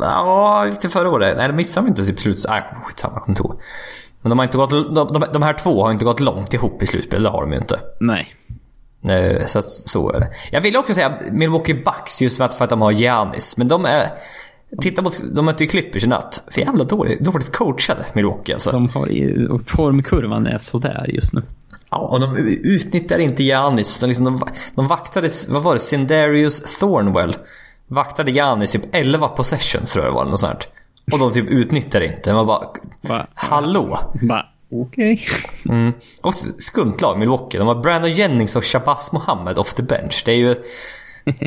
S1: Ja, lite förra året. Nej, de missade inte typ slut... Nej, skitsamma, jag kommer inte ihåg. Men de har inte gått... De, de, här två har inte gått långt ihop i slutspel, det har de ju inte.
S2: nej.
S1: Så, så är det. Jag vill också säga Milwaukee Bucks just för att, för att de har Giannis. Men de är... Titta mot... De mötte ju Clippers i natt. För jävla dåligt, dåligt coachade Milwaukee alltså.
S2: De har och formkurvan är sådär just nu.
S1: Ja, och de utnyttjar inte Giannis. De, liksom, de, de vaktade, vad var det, Sindarius Thornwell. Vaktade Giannis typ 11 possessions tror jag det var, något sånt. Och de typ utnyttjar inte. Man bara,
S2: Bara,
S1: hallå?
S2: bara okej.
S1: Mm. Och skumt lag, Milwaukee. De har Brandon Jennings och Shabazz Mohammed off the bench. Det är ju... Det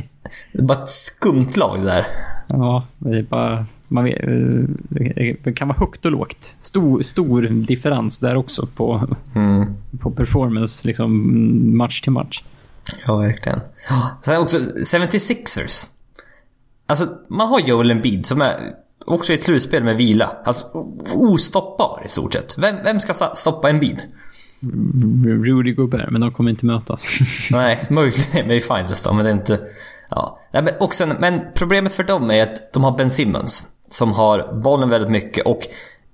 S1: är bara ett skumt lag det där.
S2: Ja, det är bara... Man eh, det kan vara högt och lågt. Stor, stor differens där också på,
S1: Mm.
S2: på performance, liksom match till match.
S1: Ja, verkligen. Sen också 76ers. Alltså, man har Joel Embiid som är också i ett slutspel med vila. Alltså, ostoppbar i stort sett. Vem, vem ska stoppa Embiid?
S2: Rudy Gobert, men de kommer inte mötas.
S1: Nej, möjligen i finals då, men det är inte... Ja. Men, och sen, men problemet för dem är att de har Ben Simmons. Som har bollen väldigt mycket och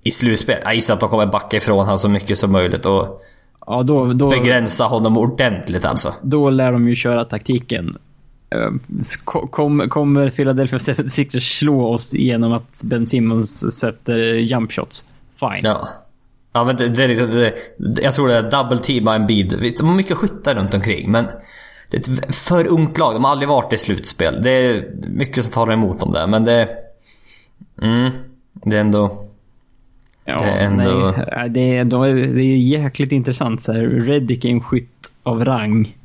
S1: i slutspel, jag gissar att de kommer backa ifrån honom så mycket som möjligt och
S2: Ja, då, då,
S1: begränsa honom ordentligt alltså.
S2: då lär de ju köra taktiken. Eh, ko- Kom, kommer Philadelphia 76ers slå oss genom att Ben Simmons sätter jump shots? Fine.
S1: Ja. Ja men det, det liksom, det, jag tror det är double teama en bid. De har mycket skyttar runt omkring men det är ett för ungt lag. De har aldrig varit i slutspel. Det är mycket som talar emot dem där men det... Mm. Det är ändå...
S2: Ja,
S1: Det är ändå-
S2: nej, äh, det, är, de är, det är jäkligt intressant. Så här. Reddick är en skytt av rang.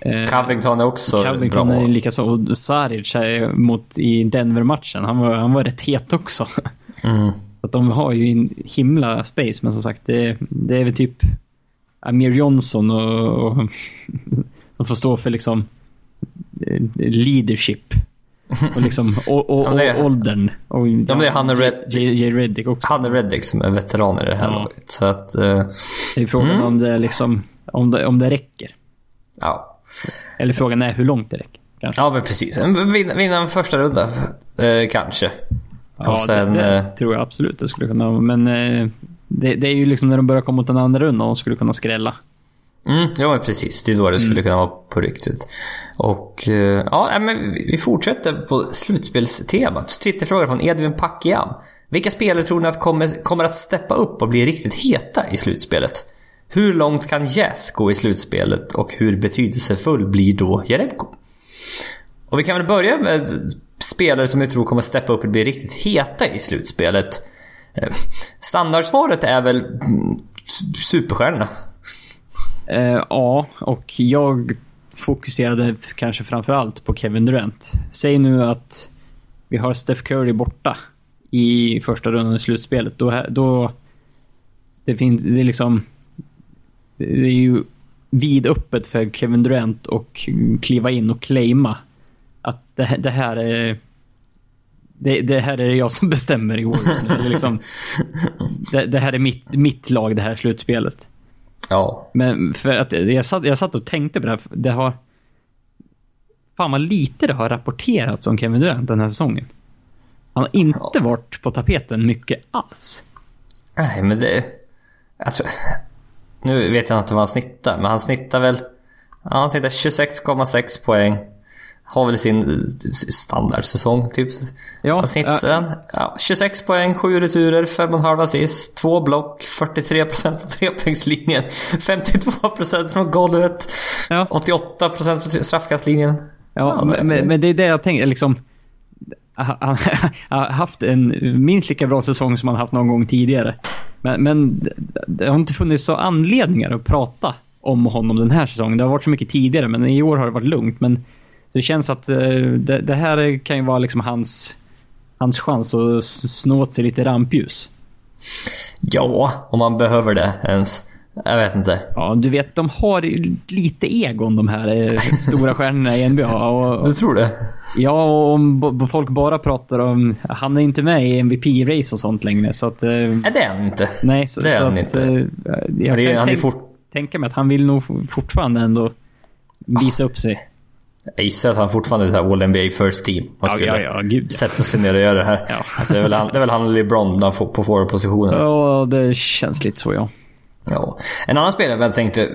S2: Eh,
S1: Covington är också
S2: Covington
S1: bra.
S2: är likaså. Och Saric är mot i Denver-matchen. Han var, han var rätt het också.
S1: Mm.
S2: Att de har ju en himla space, men som sagt, det, det är väl typ Amir Johnson och, och de får stå för liksom eh, leadership. Och liksom och, och,
S1: Ja,
S2: och åldern. Och,
S1: Ja, men det är han och Red-
S2: J, Reddick också.
S1: Han är Reddick som är veteran i det här
S2: Ja.
S1: laget. Så att... eh,
S2: Det är frågan
S1: Mm.
S2: om det liksom, om det, om det räcker.
S1: ja.
S2: Eller frågan är hur långt det räcker. Kanske.
S1: Ja men precis. Vinna, vinna en första runda. Eh, kanske.
S2: Ja,
S1: och sen,
S2: det, det
S1: eh,
S2: tror jag absolut det skulle kunna vara. Men eh, det, det är ju liksom när de börjar komma mot den andra rundan de skulle kunna skrälla.
S1: Mm, ja men precis. Det är då det skulle
S2: Mm.
S1: kunna vara på riktigt. Och eh, ja, men vi fortsätter på slutspelstemat. Twitterfråga från Edvin Packiam. Vilka spelare tror ni att kommer, kommer att steppa upp och bli riktigt heta i slutspelet? Hur långt kan Jazz gå i slutspelet och hur betydelsefull blir då Jerebko? Och vi kan väl börja med spelare som vi tror kommer steppa upp och bli riktigt heta i slutspelet. Eh, Standardsvaret är väl mm, superstjärnorna.
S2: Eh, ja, och jag fokuserade kanske framförallt på Kevin Durant. Säg nu att vi har Steph Curry borta i första rundan i slutspelet. Då, då det finns, det är liksom, det är ju vidöppet för Kevin Durant och kliva in och claima att det, här- det här är det, det här är jag som bestämmer i är liksom, det, det här är mitt, mitt lag, det här slutspelet.
S1: Ja.
S2: Men för att jag satt, jag satt och tänkte på det här. Det har... Fan vad lite det har rapporterats om Kevin Durant den här säsongen. Han har inte varit på tapeten mycket alls.
S1: Nej, men det... Tror, nu vet jag inte vad han snittar, men han snittar väl... Ja, han snittar 26,6 poäng. Har väl sin standardsäsong, typ.
S2: Ja,
S1: Vad snittar
S2: ja.
S1: han? Ja, 26 poäng, 7 returer, 5,5 assist, 2 block, 43% på trepoängslinjen, 52% från golvet,
S2: Ja.
S1: 88% från straffkastlinjen.
S2: Ja, men, men, men det är det jag tänker, liksom... Han har haft en minst lika bra säsong som han haft någon gång tidigare. Men, men det har inte funnits så anledningar att prata om honom den här säsongen. Det har varit så mycket tidigare, men i år har det varit lugnt. Men det känns att eh, det, det här kan ju vara liksom hans, hans chans att snå åt sig lite rampljus.
S1: Ja, om man behöver det ens. Jag vet inte.
S2: Ja, du vet, de har lite egon de här eh, stora stjärnorna i NBA. Och,
S1: Du tror det?
S2: ja, och om folk bara pratar om... Han är inte med i MVP-race och sånt längre, så att... eh,
S1: Nej, det är han inte.
S2: Nej, så,
S1: Det är
S2: så
S1: han
S2: att,
S1: inte.
S2: Jag
S1: det
S2: kan
S1: han är
S2: tänk,
S1: fort...
S2: tänka mig att han vill nog fortfarande ändå visa upp sig.
S1: Jag gissar att han fortfarande är så här All NBA First Team. Man skulle
S2: ja, ja, gud ja.
S1: sätta sig ner och göra det här. Alltså, det, är väl han, det är väl han och LeBron där på forwardpositionen.
S2: Ja, det känns lite så ja.
S1: Ja. En annan spelare jag tänkte...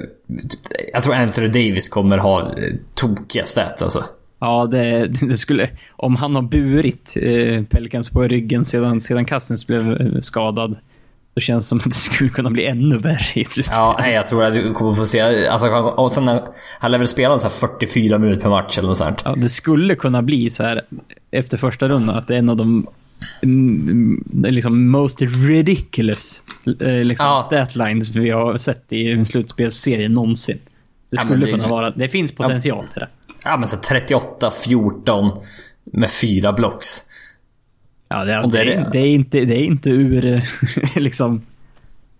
S1: Jag tror Anthony Davis kommer ha eh, tokiga stats alltså.
S2: Ja, det, det skulle... Om han har burit eh, Pelicans på ryggen sedan, sedan Cousins blev eh, skadad. Så känns det som att det skulle kunna bli ännu värre i slutspelet.
S1: Ja, nej, jag tror att du kommer få se... Alltså, och sen, han- lär väl spela så här 44 minuter per match eller något sånt.
S2: Ja, det skulle kunna bli så här efter första rundan att det är en av de liksom most ridiculous eh, liksom,
S1: Ja.
S2: statlines vi har sett i en slutspelsserie någonsin. Det
S1: Ja,
S2: skulle
S1: det är
S2: kunna vara... Det finns potential till det.
S1: Ja, men så 38-14 med fyra blocks.
S2: Ja, det, det,
S1: det är det.
S2: är inte, det är inte ur... eh, liksom...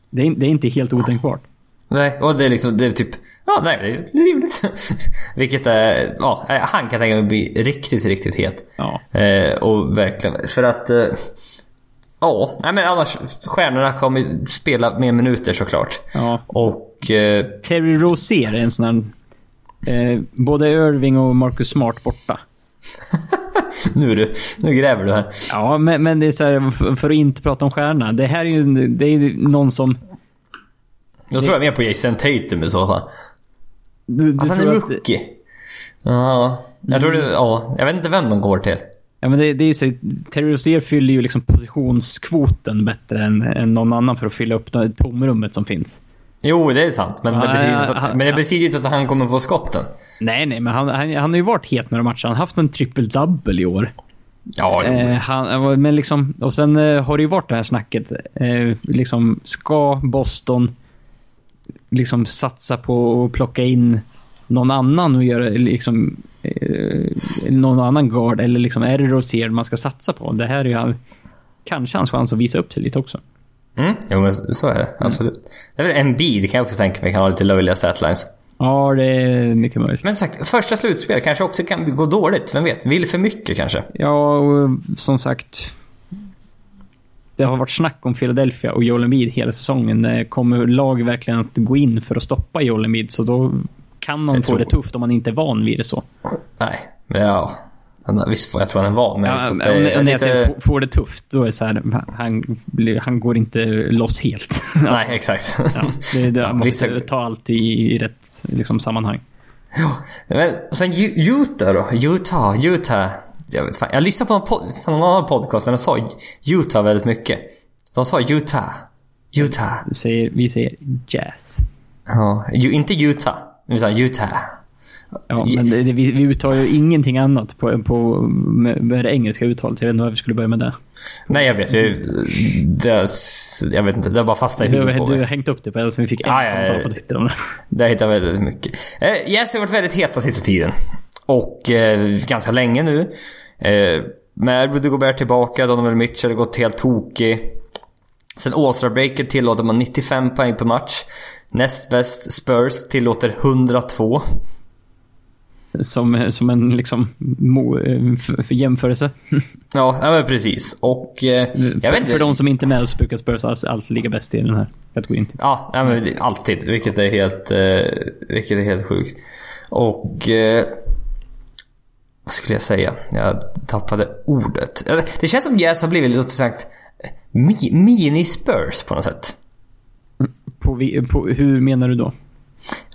S2: Det är, det är inte helt otänkbart.
S1: Nej, och det är liksom, det är typ... Ja, nej, det är rimligt. Vilket är... Ja, han kan tänka mig bli riktigt, riktigt het.
S2: Ja.
S1: Eh, och verkligen, för att... Eh, ja, nej men annars, stjärnorna kommer ju spela mer minuter såklart.
S2: ja.
S1: Och... Eh,
S2: Terry Rozier är en sån här... Eh, både Irving och Marcus Smart borta.
S1: nu, är du, nu gräver du här.
S2: Ja, men, men det är så här, för, att inte prata om stjärna. Det här är ju det är någon som...
S1: Jag tror jag mer på Jason Tatum i så fall.
S2: Du, du
S1: Att han är
S2: tror att-
S1: rookie. Ja, jag tror det... Ja, jag vet inte vem de går till.
S2: Ja, men det, det är ju så, Terry Rozier fyller ju liksom positionskvoten bättre än, än någon annan för att fylla upp det tomrummet som finns.
S1: Jo, det är sant. Men, det,
S2: Ja,
S1: betyder
S2: ja,
S1: inte
S2: han-
S1: men det betyder inte att han kommer få skotten.
S2: Nej, nej, men han, han, han har ju varit het några matcher. Han har haft en triple-double i år.
S1: Ja, jo.
S2: Eh, han, men liksom, och sen eh, har det ju varit det här snacket. Eh, liksom, ska Boston liksom satsa på att plocka in någon annan och göra liksom, eh, någon annan guard eller liksom, är det Rozier man ska satsa på? Det här är ju kanske hans chans att visa upp sig lite också.
S1: Mm, jo, men så är det. Absolut. Det är väl en det kan jag också tänka mig kan ha lite löjliga statlines.
S2: Ja, det är mycket möjligt.
S1: Men som sagt, första slutspel kanske också kan gå dåligt. Vem vet? Vill för mycket kanske.
S2: Ja, och som sagt. Det har varit snack om Philadelphia och Joel Embiid hela säsongen. Kommer lag verkligen att gå in för att stoppa Joel Embiid så då kan man få det tufft om man inte är van vid det så.
S1: Nej, men ja. Han- Visst, jag tror han är van. Men
S2: Ja,
S1: det
S2: när
S1: är
S2: jag
S1: lite...
S2: säger få- får det tufft, då är det så här, han, han går inte loss helt. Alltså,
S1: Nej, exakt.
S2: ja, det, det,
S1: Ja,
S2: man måste
S1: vissa-
S2: ta allt i, i rätt liksom, sammanhang.
S1: Men sen Utah då? Utah, Utah. Jag, vet, fan, jag lyssnade på en, pod, på någon annan podcast där de sa Utah väldigt mycket. De sa Utah. Utah.
S2: Vi säger, vi säger jazz.
S1: Ja, ju, inte Utah. Vi sa Utah.
S2: Ja, men det, det, vi, vi uttalar ju ingenting annat på, på, med, med det engelska uttalet. Jag vet inte varför vi skulle börja med det.
S1: Nej, jag vet. Jag, det, jag vet inte. Det har bara fastnat i huvudet på
S2: du har
S1: mig.
S2: hängt upp det på det, så vi fick en
S1: Ja, ja, ja.
S2: på Twitter om det.
S1: Det hittar jag väldigt mycket. Eh, Jazz har varit väldigt heta sista tiden. Och eh, ganska länge nu. Eh, med Rudy Gobert tillbaka, Donovan Mitchell har gått helt tokig. Sen All-Star-breaket tillåter man 95 poäng per match. Näst bäst Spurs tillåter 102.
S2: Som, som en liksom mo, eh, för, för jämförelse.
S1: Ja, ja men precis. Och... Eh, jag vet
S2: för,
S1: inte.
S2: för de som inte är med så brukar Spurs alltid, alltid ligga bäst i den här kategorin. Typ.
S1: Ja, ja men alltid. Vilket är helt, eh, vilket är helt sjukt. Och... Vad skulle jag säga? Jag tappade ordet. Det känns som Jazz har blivit lite sagt mi- mini-Spurs på något sätt.
S2: På, på, hur menar du då?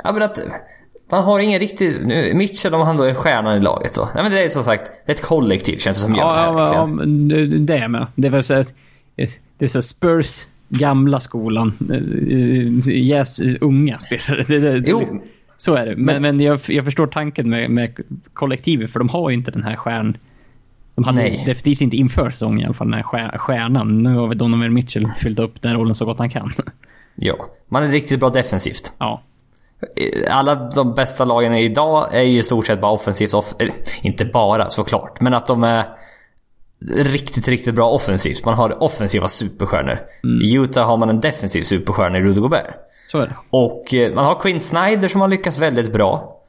S1: Ja men att man har ingen riktig... nu, Mitchell om han då är stjärnan i laget då. Nej men det är som sagt det är ett kollektiv känns det som gör det här.
S2: Ja, ja,
S1: verkligen.
S2: ja, men det- är med. Det är så här, det är så Spurs gamla skolan. Eh, Yes, unga spelare. Det, det,
S1: Jo.
S2: liksom- Så är det. Men, men jag, jag förstår tanken med, med kollektivet, för de har ju inte den här stjärn... De hade
S1: Nej.
S2: definitivt inte inför säsongen i alla fall, den här stjär- stjärnan. Nu har vi Donovan Mitchell fyllt upp den rollen så gott han kan.
S1: Ja. Man är riktigt bra defensivt.
S2: Ja.
S1: Alla de bästa lagen idag är ju i stort sett bara offensivt. Off eh, inte bara såklart, men att de är riktigt, riktigt bra offensivt. Man har offensiva superstjärnor. I Utah har man en defensiv superstjärna i Rudy Gobert.
S2: Så är det.
S1: Och eh, man har Quinn Snyder som har lyckats väldigt bra.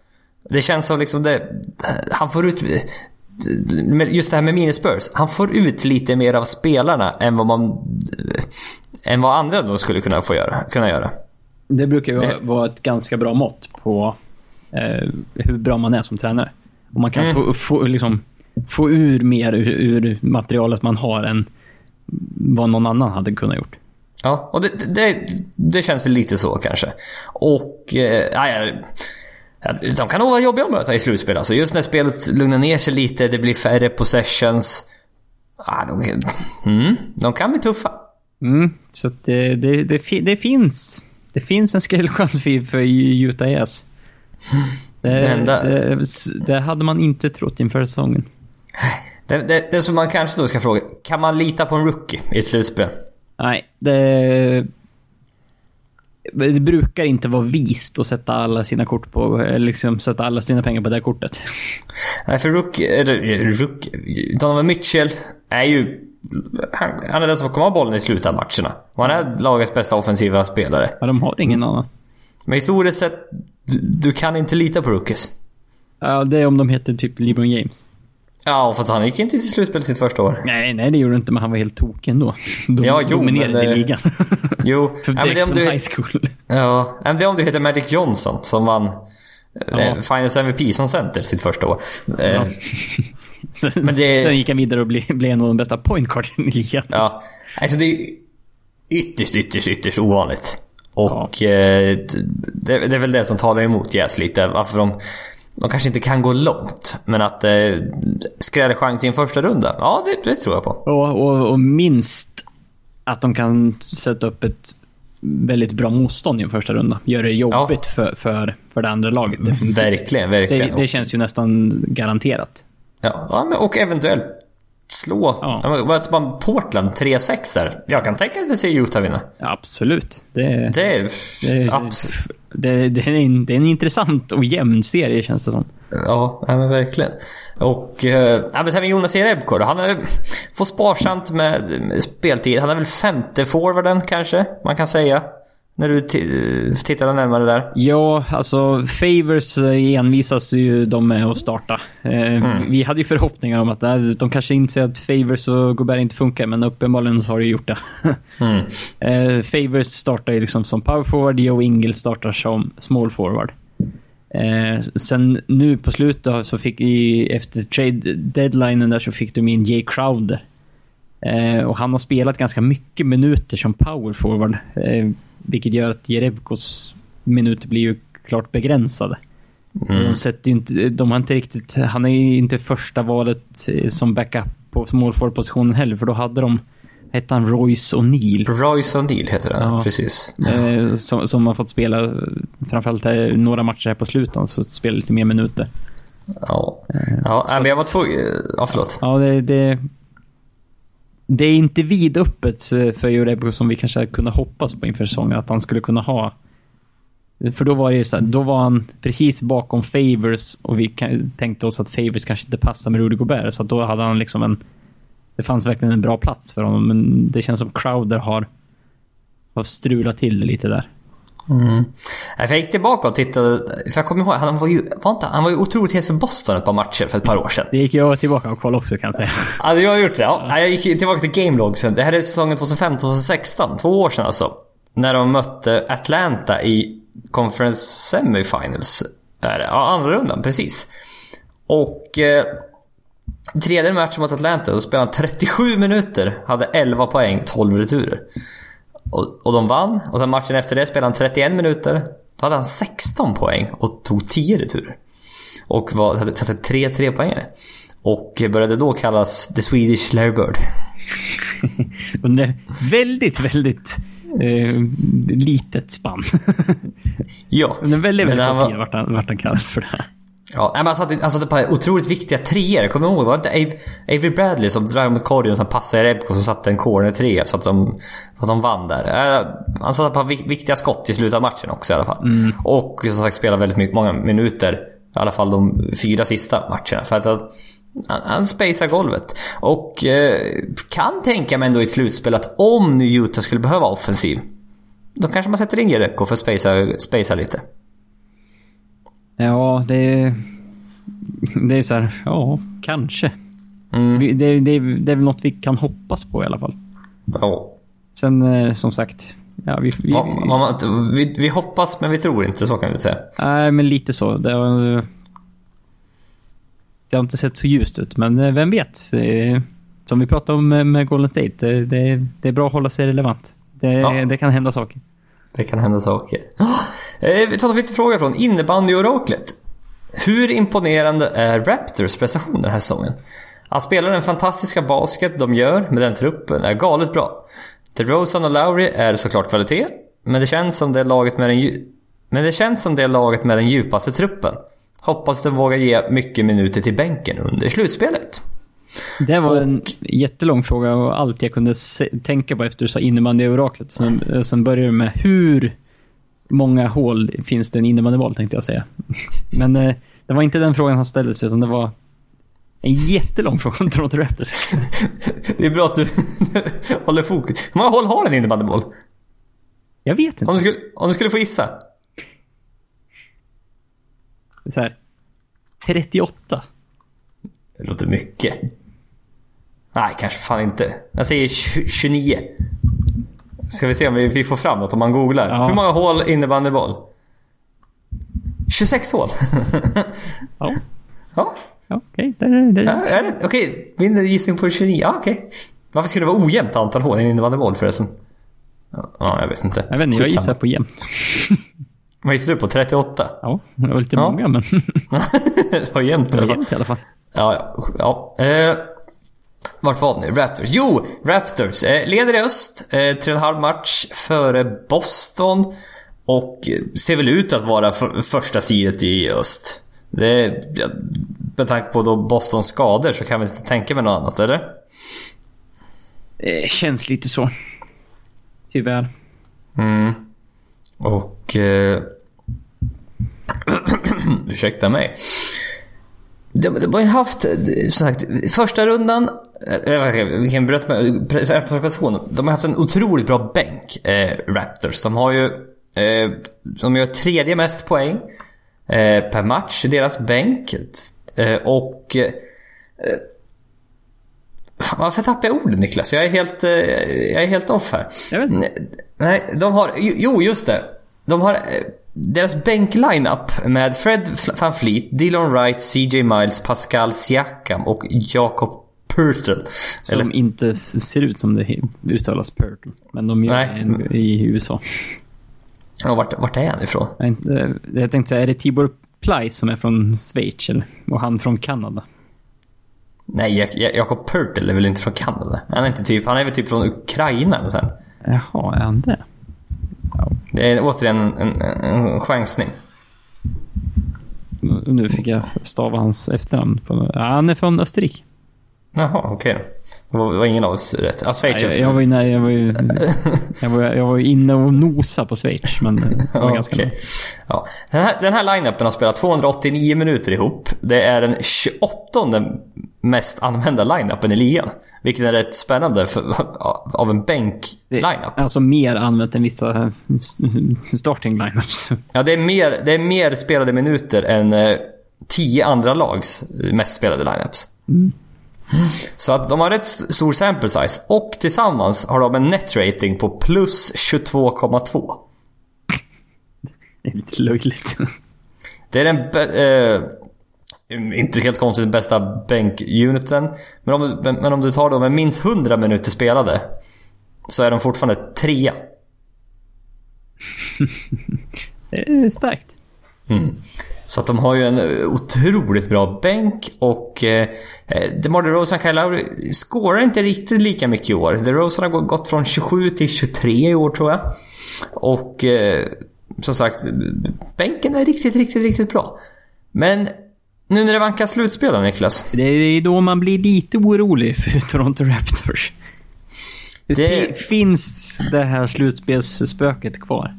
S1: Det känns som liksom det... Han får ut... Just det här med minispurs. Han får ut lite mer av spelarna än vad man... Än vad andra då skulle kunna få göra. Kunna göra.
S2: Det brukar ju vara ett ganska bra mått på eh, hur bra man är som tränare. Om man kan
S1: Mm.
S2: få, få, liksom, få ur mer ur, ur materialet man har än vad någon annan hade kunnat gjort.
S1: Ja, och det, det, det känns väl lite så kanske. Och... Eh, de kan nog vara jobbiga att möta i slutspel. Alltså just när spelet lugnar ner sig lite, det blir färre possessions. Ja, de, mm, de kan bli tuffa.
S2: Mm, så det, det, det, det finns. Det finns en skrällchans för, för Utah Jazz. Det,
S1: Det
S2: det, hade man inte trott inför säsongen.
S1: Det, det, det som man kanske då ska fråga, kan man lita på en rookie i ett slutspel?
S2: Nej, det... Det brukar inte vara vist att sätta alla sina kort på, eller liksom sätta alla sina pengar på det här kortet.
S1: Nej, för rookie, rookie... Donovan Mitchell är ju... Han, han är den som kommer ha bollen i slutet av matcherna. Och han är lagets bästa offensiva spelare.
S2: Ja, de har ingen annan.
S1: Men historiskt sett, du, du kan inte lita på rookies.
S2: Ja, det är om de heter typ LeBron James.
S1: Ja, för att han gick inte till slutspel sitt första år.
S2: Nej, nej det gjorde han inte, men han var helt tokig ändå. De
S1: Ja, jo,
S2: dominerade
S1: men,
S2: i
S1: eh,
S2: ligan.
S1: Jo,
S2: För
S1: ja, men det är om du...
S2: high school.
S1: Ja, men det är om du heter Magic Johnson som vann
S2: Ja.
S1: eh, Finals MVP som center sitt första år. Eh,
S2: Ja. Sen,
S1: det-
S2: sen gick han vidare och blev, blev en av de bästa point guarden i ligan.
S1: Ja, alltså det är ytterst, ytterst, ytterst ovanligt. Och eh, det, det är väl det som talar emot Jazz lite. Varför de, de kanske inte kan gå långt. Men att eh, skrädchans i en första runda, ja det, det tror jag på.
S2: Och, och, och minst att de kan sätta upp ett väldigt bra motstånd i en första runda. Gör det jobbigt för, för, för det andra laget. definitivt.
S1: Verkligen,
S2: Det,
S1: verkligen.
S2: det känns ju nästan garanterat.
S1: Ja, och eventuellt slå...
S2: Ja.
S1: Portland 3-6 där. Jag kan tänka mig att se Utah vinna.
S2: Ja, absolut. Det,
S1: Det är...
S2: det,
S1: abs-
S2: det, det, är en, det är en intressant och jämn serie känns det som.
S1: Ja, ja men verkligen. Och... Eh, ja, men sen med Jonas Jerebko. Han är, får sparsamt med, med speltid. Han är väl femte forwarden kanske, man kan säga. När du t- tittar närmare där.
S2: Ja, alltså Favors eh, envisas ju de med att starta. Eh, Vi hade ju förhoppningar om att eh, de kanske inser att Favors och Gobert inte funkar, men uppenbarligen så har det gjort det.
S1: Mm.
S2: eh, Favors startar ju liksom som power forward, Joe Ingles startar som small forward. Eh, sen nu på slutet så fick i, efter trade deadlinen där så fick de in Jay Crowder. Eh, och han har spelat ganska mycket minuter som power forward. Eh, vilket gör att Jerebkos minuter blir ju klart begränsade. Och De, sätter inte, de har inte riktigt, han är ju inte första valet eh, som backup på small forward-positionen heller, för då hade de, hette han Royce O'Neill.
S1: Royce O'Neill heter han,
S2: Ja.
S1: precis.
S2: Eh, som, som har fått spela, eh, framförallt här, några matcher här på slutet, så spela lite mer minuter.
S1: Ja, ja
S2: så
S1: men jag var tvungen... Ja, förlåt.
S2: Ja, det, det, det är inte vidöppet för Jurebko som vi kanske kunde hoppas på inför säsongen, att han skulle kunna ha. För då var det ju så här, då var han precis bakom Favors och vi tänkte oss att Favors kanske inte passar med Rudy Gobert, så att då hade han liksom en... Det fanns verkligen en bra plats för honom, men det känns som Crowder har, har strulat till det lite där.
S1: Mm. Jag gick tillbaka och tittade, för jag kommer ihåg, han var ju, var inte, han var ju otroligt het för Boston ett par matcher för ett par år sedan.
S2: Det gick jag tillbaka och kollade också kan jag säga.
S1: Ja, jag har gjort det. Ja. Jag gick tillbaka till Game Logsen. Det här är säsongen 2015-2016. Två år sedan alltså. När de mötte Atlanta i Conference Semifinals. Är det? Ja, andra rundan, precis. Och... Eh, tredje matchen mot Atlanta, då spelade han 37 minuter. Hade 11 poäng, 12 returer. Och, och de vann. Och sen matchen efter det spelade han 31 minuter. Då hade han 16 poäng och tog 10 returer. Och var, hade satt 3-3 poängare. Och började då kallas The Swedish Larry Bird.
S2: Under väldigt, väldigt eh, litet spann.
S1: Ja,
S2: Under väldigt, väldigt kort tid
S1: var,
S2: vart han, vart han kallad för det här.
S1: Ja, men han satte, han satte på otroligt viktiga treor. Kommer ihåg? Var det inte Avery Bradley som drog mot Cordion och sen passade Rebko som satte en corner trea så att de, så att de vann där. Eh, Han satte på viktiga skott i slutet av matchen också i alla fall. Och som sagt spelade väldigt mycket, många minuter. I alla fall de fyra sista matcherna. För att han, han spejsar golvet. Och eh, kan tänka mig ändå i ett slutspel att om nu Utah skulle behöva offensiv. Då kanske man sätter in Jerebko för att spacea, spacea lite.
S2: Ja, det. Det är så här, ja, kanske.
S1: Mm.
S2: Det, det, det är väl något vi kan hoppas på i alla fall.
S1: Ja.
S2: Sen eh, som sagt, ja, vi, vi,
S1: Ja, man- vi, vi hoppas men vi tror inte, så kan vi säga.
S2: Nej, men lite så. Det har, det har inte sett så ljust ut, men eh, vem vet? Som vi pratade om med- Golden State, det, det, det är bra att hålla sig relevant. Det,
S1: Ja.
S2: det kan hända saker.
S1: Det kan hända saker. Ah, eh, Vi tar en lite fråga från innebandyoraklet. Hur imponerande är Raptors prestation den här säsongen? Att spela den fantastiska basket de gör med den truppen är galet bra. DeRozan och Lowry är såklart kvalitet, men det känns som det är laget med den, dju- men det känns som det är laget med den djupaste truppen. Hoppas de vågar ge mycket minuter till bänken under slutspelet.
S2: Det var en jättelång fråga och allt jag kunde se, tänka på efter du sa innebandy-oraklet. Sen, eh, sen började det med hur många hål finns det i en innebandyboll, tänkte jag säga. Men eh, det var inte den frågan han ställde sig, utan det var en jättelång fråga om Toronto Raptors.
S1: Det är bra att du håller fokus. Hur många hål har en innebandyboll?
S2: Jag vet inte.
S1: Om du skulle, om du skulle få gissa?
S2: Så här, 38.
S1: Det låter mycket. Nej, kanske fan inte. Jag säger tj- 29. Ska vi se om vi, får fram något om man googlar.
S2: Ja.
S1: Hur många hål innebandyboll? 26 hål.
S2: Ja,
S1: ja,
S2: okej. Det,
S1: ja, är det? Okej, min gissning på 29. Ja, okej. Varför skulle det vara ojämnt antal hål i en innebandyboll förresten? Ja, Ja, jag vet inte.
S2: Jag vet inte, jag gissar på jämnt.
S1: Vad gissar du på? 38?
S2: Ja, det var lite
S1: Ja.
S2: många, men
S1: det var jämnt i alla fall. Ja, ja. ja. Eh, vart var vi nu? Raptors. Jo, Raptors. Eh, leder i öst. Eh, tre och en halv match före Boston. Och eh, ser väl ut att vara för, första sidet i öst. Det, med tanke på då Bostons skador så kan vi inte tänka mig något annat, eller?
S2: Det känns lite så. Tyvärr.
S1: Mm. Och... Eh, ursäkta mig. De, de har ju haft, eh, som sagt, första rundan... eh, Vi kan berätta med presentationen. De har haft en otroligt bra bänk, eh, Raptors. De har ju... Eh, de gör tredje mest poäng eh, per match i deras bänk. Eh, och... Eh, Fan, Varför tappar jag orden Niklas? Jag är helt, jag är helt off här.
S2: Jag vet inte.
S1: Nej, de har... Jo, just det. De har... Deras bänk-lineup med Fred Van Fleet, Dylan Wright, CJ Miles, Pascal Siakam och Jakob Purtle.
S2: Som
S1: Eller,
S2: inte ser ut som det uttalas Purtle. Men de gör
S1: Nej.
S2: det i USA.
S1: ja, vart, vart är han ifrån?
S2: Jag, tänkte säga, är det Tibor Pleiss som är från Schweiz? Eller? Och han från Kanada?
S1: Nej, Jak- Jak- Jakob Purtle är väl inte från Kanada? Han är inte typ... Han är väl typ från Ukraina eller så här.
S2: Jaha, är han det?
S1: Det är återigen en, en, en chansning.
S2: Nu fick jag stava hans efternamn. På, ja, han är från Österrike.
S1: Jaha, okej då. Det var, var ingen av oss rätt. Ja, Schweiz
S2: Jag, jag, var ju, nej, jag, var ju, jag, var, jag var inne och nosa på Schweiz, men det var ganska.
S1: Ja. Den här, den här line-upen har spelat 289 minuter ihop. Det är den 28 mest använda line-upen i ligan. Vilket är rätt spännande för, av en bänk-line-up.
S2: alltså mer använt än vissa starting lineups.
S1: Ja, det är, mer, det är mer spelade minuter än eh, 10 andra lags mest spelade lineups. Så att de har rätt stor sample size. Och tillsammans har de en net rating på plus 22,2.
S2: Det är lite löjligt.
S1: Det är den... Eh, inte helt konstigt den bästa bänkuniten. Men om, men om du tar dem med minst 100 minuter spelade. Så är de fortfarande trea.
S2: Det är starkt.
S1: Så att de har ju en eh, otroligt bra bänk och... Eh, eh, DeMar DeRozan och Kyle Lowry scorar inte riktigt lika mycket i år. DeRozan har gå- gått från 27 till 23 i år tror jag. Och eh, som sagt, bänken är riktigt, riktigt, riktigt bra. Men Nu när det vankas slutspel då, Niklas?
S2: Det är då man blir lite orolig för Toronto Raptors. Det- Finns det här slutspelsspöket kvar?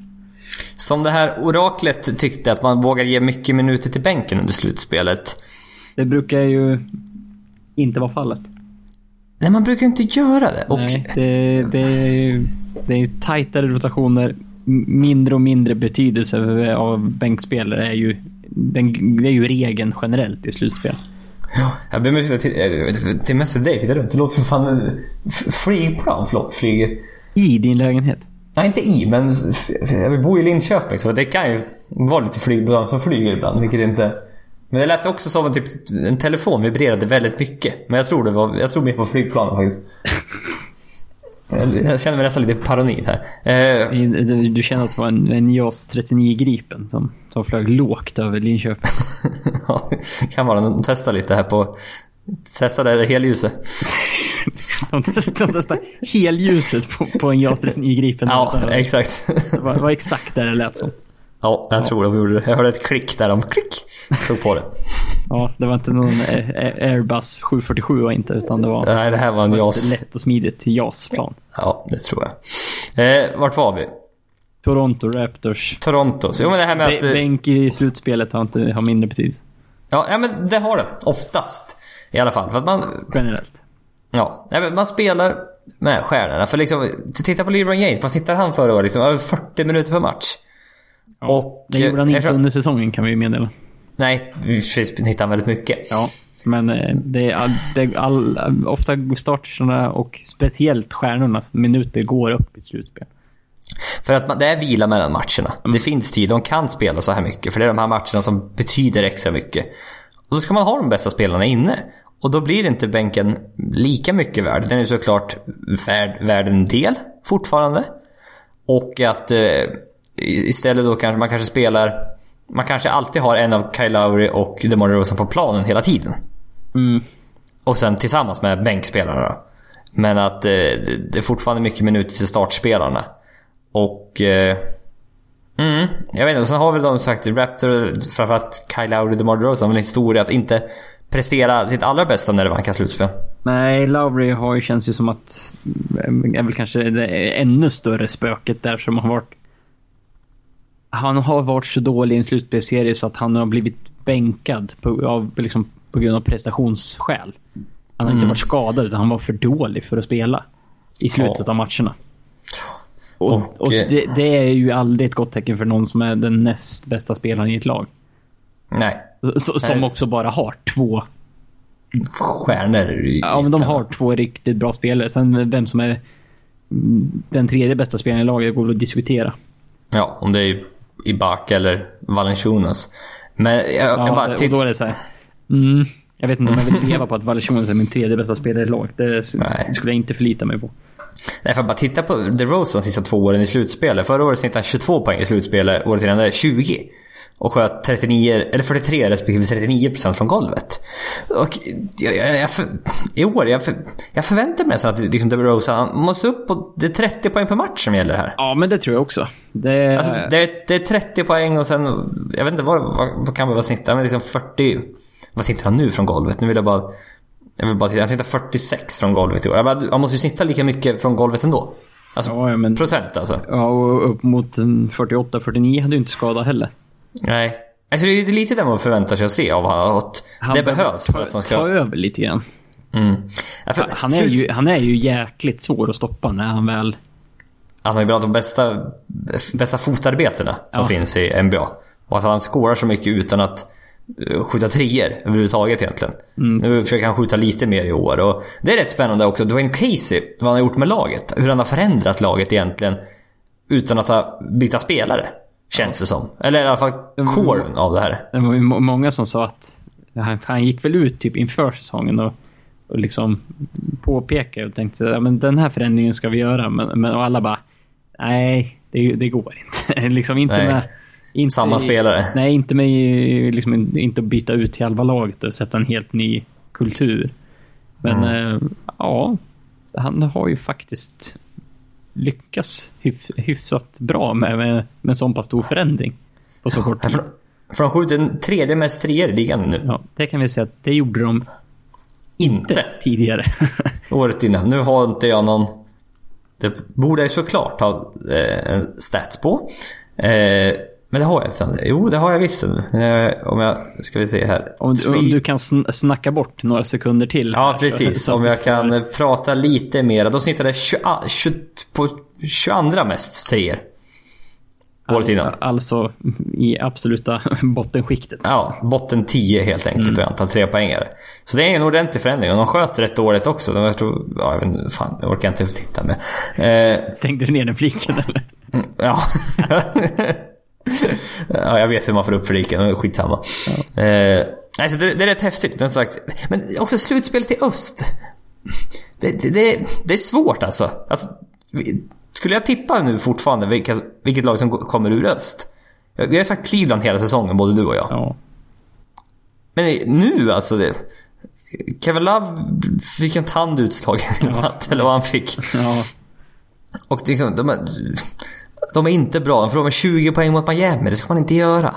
S1: Som det här oraklet tyckte att man vågar ge mycket minuter till bänken under slutspelet.
S2: Det brukar ju inte vara fallet.
S1: Nej, man brukar ju inte göra det. Och
S2: Nej, det, det, är ju- det är ju tajtare rotationer. Mindre och mindre betydelse av bänkspelare är ju, den, det är ju regeln generellt i slutspel.
S1: Ja, jag ber om ursäkt till, eh, till mest dig. Titta runt. Det låter som fan f- flygplan flyger.
S2: I din lägenhet.
S1: Nej, inte i, men jag bor i Linköping så det kan ju vara lite flygplan som flyger ibland, vilket inte... Men det lät också som en, typ, en telefon vibrerade väldigt mycket. Men jag tror det var, jag tror mer på flygplanen faktiskt. Jag känner mig nästan lite paranoid här. Eh,
S2: Du, du känner att det var en, en JAS 39 Gripen som, som flög lågt över Linköping.
S1: ja, kan vara. De testar lite här på... Testa det helljuset.
S2: De testade, de testade helljuset på, på en JAS 39 Gripen.
S1: Ja, exakt.
S2: det var, exakt där det lät som.
S1: Ja, jag tror de gjorde det. Jag hörde ett klick där de klick slog på det.
S2: Ja, det var inte någon eh, eh, Airbus 747 var inte, utan det var
S1: Nej, det här var en JAS.
S2: lätt och smidigt JAS-plan.
S1: Ja, det tror jag. Eh, vart var vi?
S2: Toronto Raptors.
S1: Toronto. Så, jo, men det här med att...
S2: Bä-
S1: eh,
S2: Bänk i slutspelet har, inte, har mindre betydelse.
S1: Ja, ja, men det har det. Oftast. I alla fall. För att man...
S2: Generellt.
S1: Ja, man spelar med stjärnorna. För liksom, titta på LeBron James. Vad sitter han förra året? Liksom, över 40 minuter per match. Och...
S2: Det gjorde han
S1: eh,
S2: inte under säsongen kan vi meddela.
S1: Nej, vi hittar han väldigt mycket.
S2: Ja. Men eh, det är, all, det är all, ofta starterna och speciellt stjärnornas minuter går upp i slutspel.
S1: För att man, det är vila mellan matcherna.
S2: Mm.
S1: Det finns tid. De kan spela så här mycket. För det är de här matcherna som betyder extra mycket. Och då ska man ha de bästa spelarna inne. Och då blir inte bänken lika mycket värd. Den är såklart värd, värd en del fortfarande. Och att eh, istället då kanske man kanske spelar... Man kanske alltid har en av Kyle Lowry och DeMar DeRozan på planen hela tiden.
S2: Mm.
S1: Och sen tillsammans med bänkspelarna då. Men att eh, det är fortfarande mycket minuter till startspelarna. Och... Eh, mm, jag vet inte. Sen har väl de sagt Raptor, framförallt Kyle Lowry och DeMar DeRozan, en historia att inte prestera sitt allra bästa när det vankas slutspel.
S2: Nej, Lowry har ju, känns ju som att... Är väl kanske det ännu större spöket där som har varit... Han har varit så dålig i en slutspelsserie så att han har blivit bänkad på, av, liksom, på grund av prestationsskäl. Han har inte varit skadad, utan han var för dålig för att spela. I slutet
S1: Ja.
S2: av matcherna. Och,
S1: Och,
S2: och
S1: eh,
S2: det, det är ju aldrig ett gott tecken för någon som är den näst bästa spelaren i ett lag.
S1: Nej.
S2: Så, som också bara har två
S1: Stjärnor. i-
S2: Ja, men de har två riktigt bra spelare. Sen vem som är den tredje bästa spelaren i laget går att diskutera.
S1: Ja, om det är Ibaka eller Valenciunas. Men jag, jag
S2: Ja,
S1: bara...
S2: och då är det så här. Mm, jag vet inte om jag vill leva på att Valanciunas är min tredje bästa spelare i ett lag. Det
S1: Nej.
S2: skulle jag inte förlita mig på.
S1: Nej, för bara titta på DeRozan sista två åren i slutspelet. Förra året snittade han 22 poäng i slutspelet, året innan det 20. Och sköt 39, eller 43 respektive 39% från golvet. Och jag, jag, jag för, i år, jag, för, jag förväntar mig nästan att liksom DeRozan måste upp på... Det är 30 poäng per match som gäller här.
S2: Ja, men det tror jag också. Det,
S1: Alltså, det, är, det är 30 poäng och sen... Jag vet inte vad, vad, vad kan vara snittar? Men liksom 40... Vad snittar han nu från golvet? Nu vill jag bara... Jag vill bara titta. Han snittar 46 från golvet i år. Han måste ju snitta lika mycket från golvet ändå. Alltså
S2: ja, men,
S1: procent alltså.
S2: ja, och upp mot mm, 48-49 hade ju inte skadat heller.
S1: Nej. Alltså det är lite det man förväntar sig att se av honom. Att
S2: Han
S1: det behövs för
S2: ta,
S1: att han
S2: ta
S1: ska...
S2: över lite grann.
S1: Mm. Ja, för,
S2: Han är, ju, han är ju jäkligt svår att stoppa när han väl...
S1: Han har ju bland de bästa, bästa fotarbetena som
S2: Ja.
S1: finns i NBA. Och att han scorar så mycket utan att skjuta treor överhuvudtaget egentligen.
S2: Mm.
S1: Nu försöker han skjuta lite mer i år och det är rätt spännande också. Dwayne Casey, vad han har gjort med laget. Hur han har förändrat laget egentligen utan att ha byta spelare. Känns det som. Eller i alla fall coren av det här.
S2: Det var ju många som sa att han, han gick väl ut typ inför säsongen och, och liksom påpekade och tänkte ja, men den här förändringen ska vi göra. Men, men och alla bara nej, det, det går inte. liksom inte
S1: Nej.
S2: med... Inte
S1: Samma spelare.
S2: Nej, inte med liksom, inte att byta ut halva laget och sätta en helt ny kultur. Men
S1: Mm.
S2: eh, ja, han har ju faktiskt lyckats hyf, hyfsat bra med, med, med en sån pass stor förändring på så kort tid.
S1: För, För de skjuter den tredje mest treor i ligan nu.
S2: Ja, det kan vi säga att det gjorde de
S1: Inte
S2: tidigare.
S1: året innan. Nu har inte jag någon... Det borde jag såklart ha eh, en stats på. Eh, men det har jag inte. Jo, det har jag visst. Eh, om jag... Ska vi se här.
S2: Om,
S1: Three-
S2: om du kan sn- snacka bort några sekunder till.
S1: Ja,
S2: så-
S1: precis.
S2: så
S1: Om
S2: du
S1: jag
S2: får-
S1: kan prata lite mer. Då snittade jag 20, 20, på 22 mest treor. Året innan.
S2: Alltså i absoluta bottenskiktet.
S1: Ja, botten 10 helt enkelt
S2: Mm.
S1: och antal trepoängare. Så det är en ordentlig förändring. Och de sköt rätt dåligt också. De, jag tror, ja, jag vet inte, fan, jag orkar inte titta med. Eh,
S2: Stängde du ner den fliken eller?
S1: ja. ja, jag vet hur man får upp fliken, men skitsamma. Eh, alltså det, det är rätt häftigt, men som sagt. Men också slutspelet i öst. Det, det, det, det är svårt alltså. alltså. Skulle jag tippa nu fortfarande vilka, vilket lag som kommer ur öst? Vi har sagt Cleveland hela säsongen, både du och jag.
S2: Ja.
S1: Men nu alltså. Det, Kevin Love fick en tand utslagen i natt, eller vad han fick.
S2: ja.
S1: Och liksom, de, de är inte bra. De förlorar med 20 poäng mot Miami. Det ska man inte göra.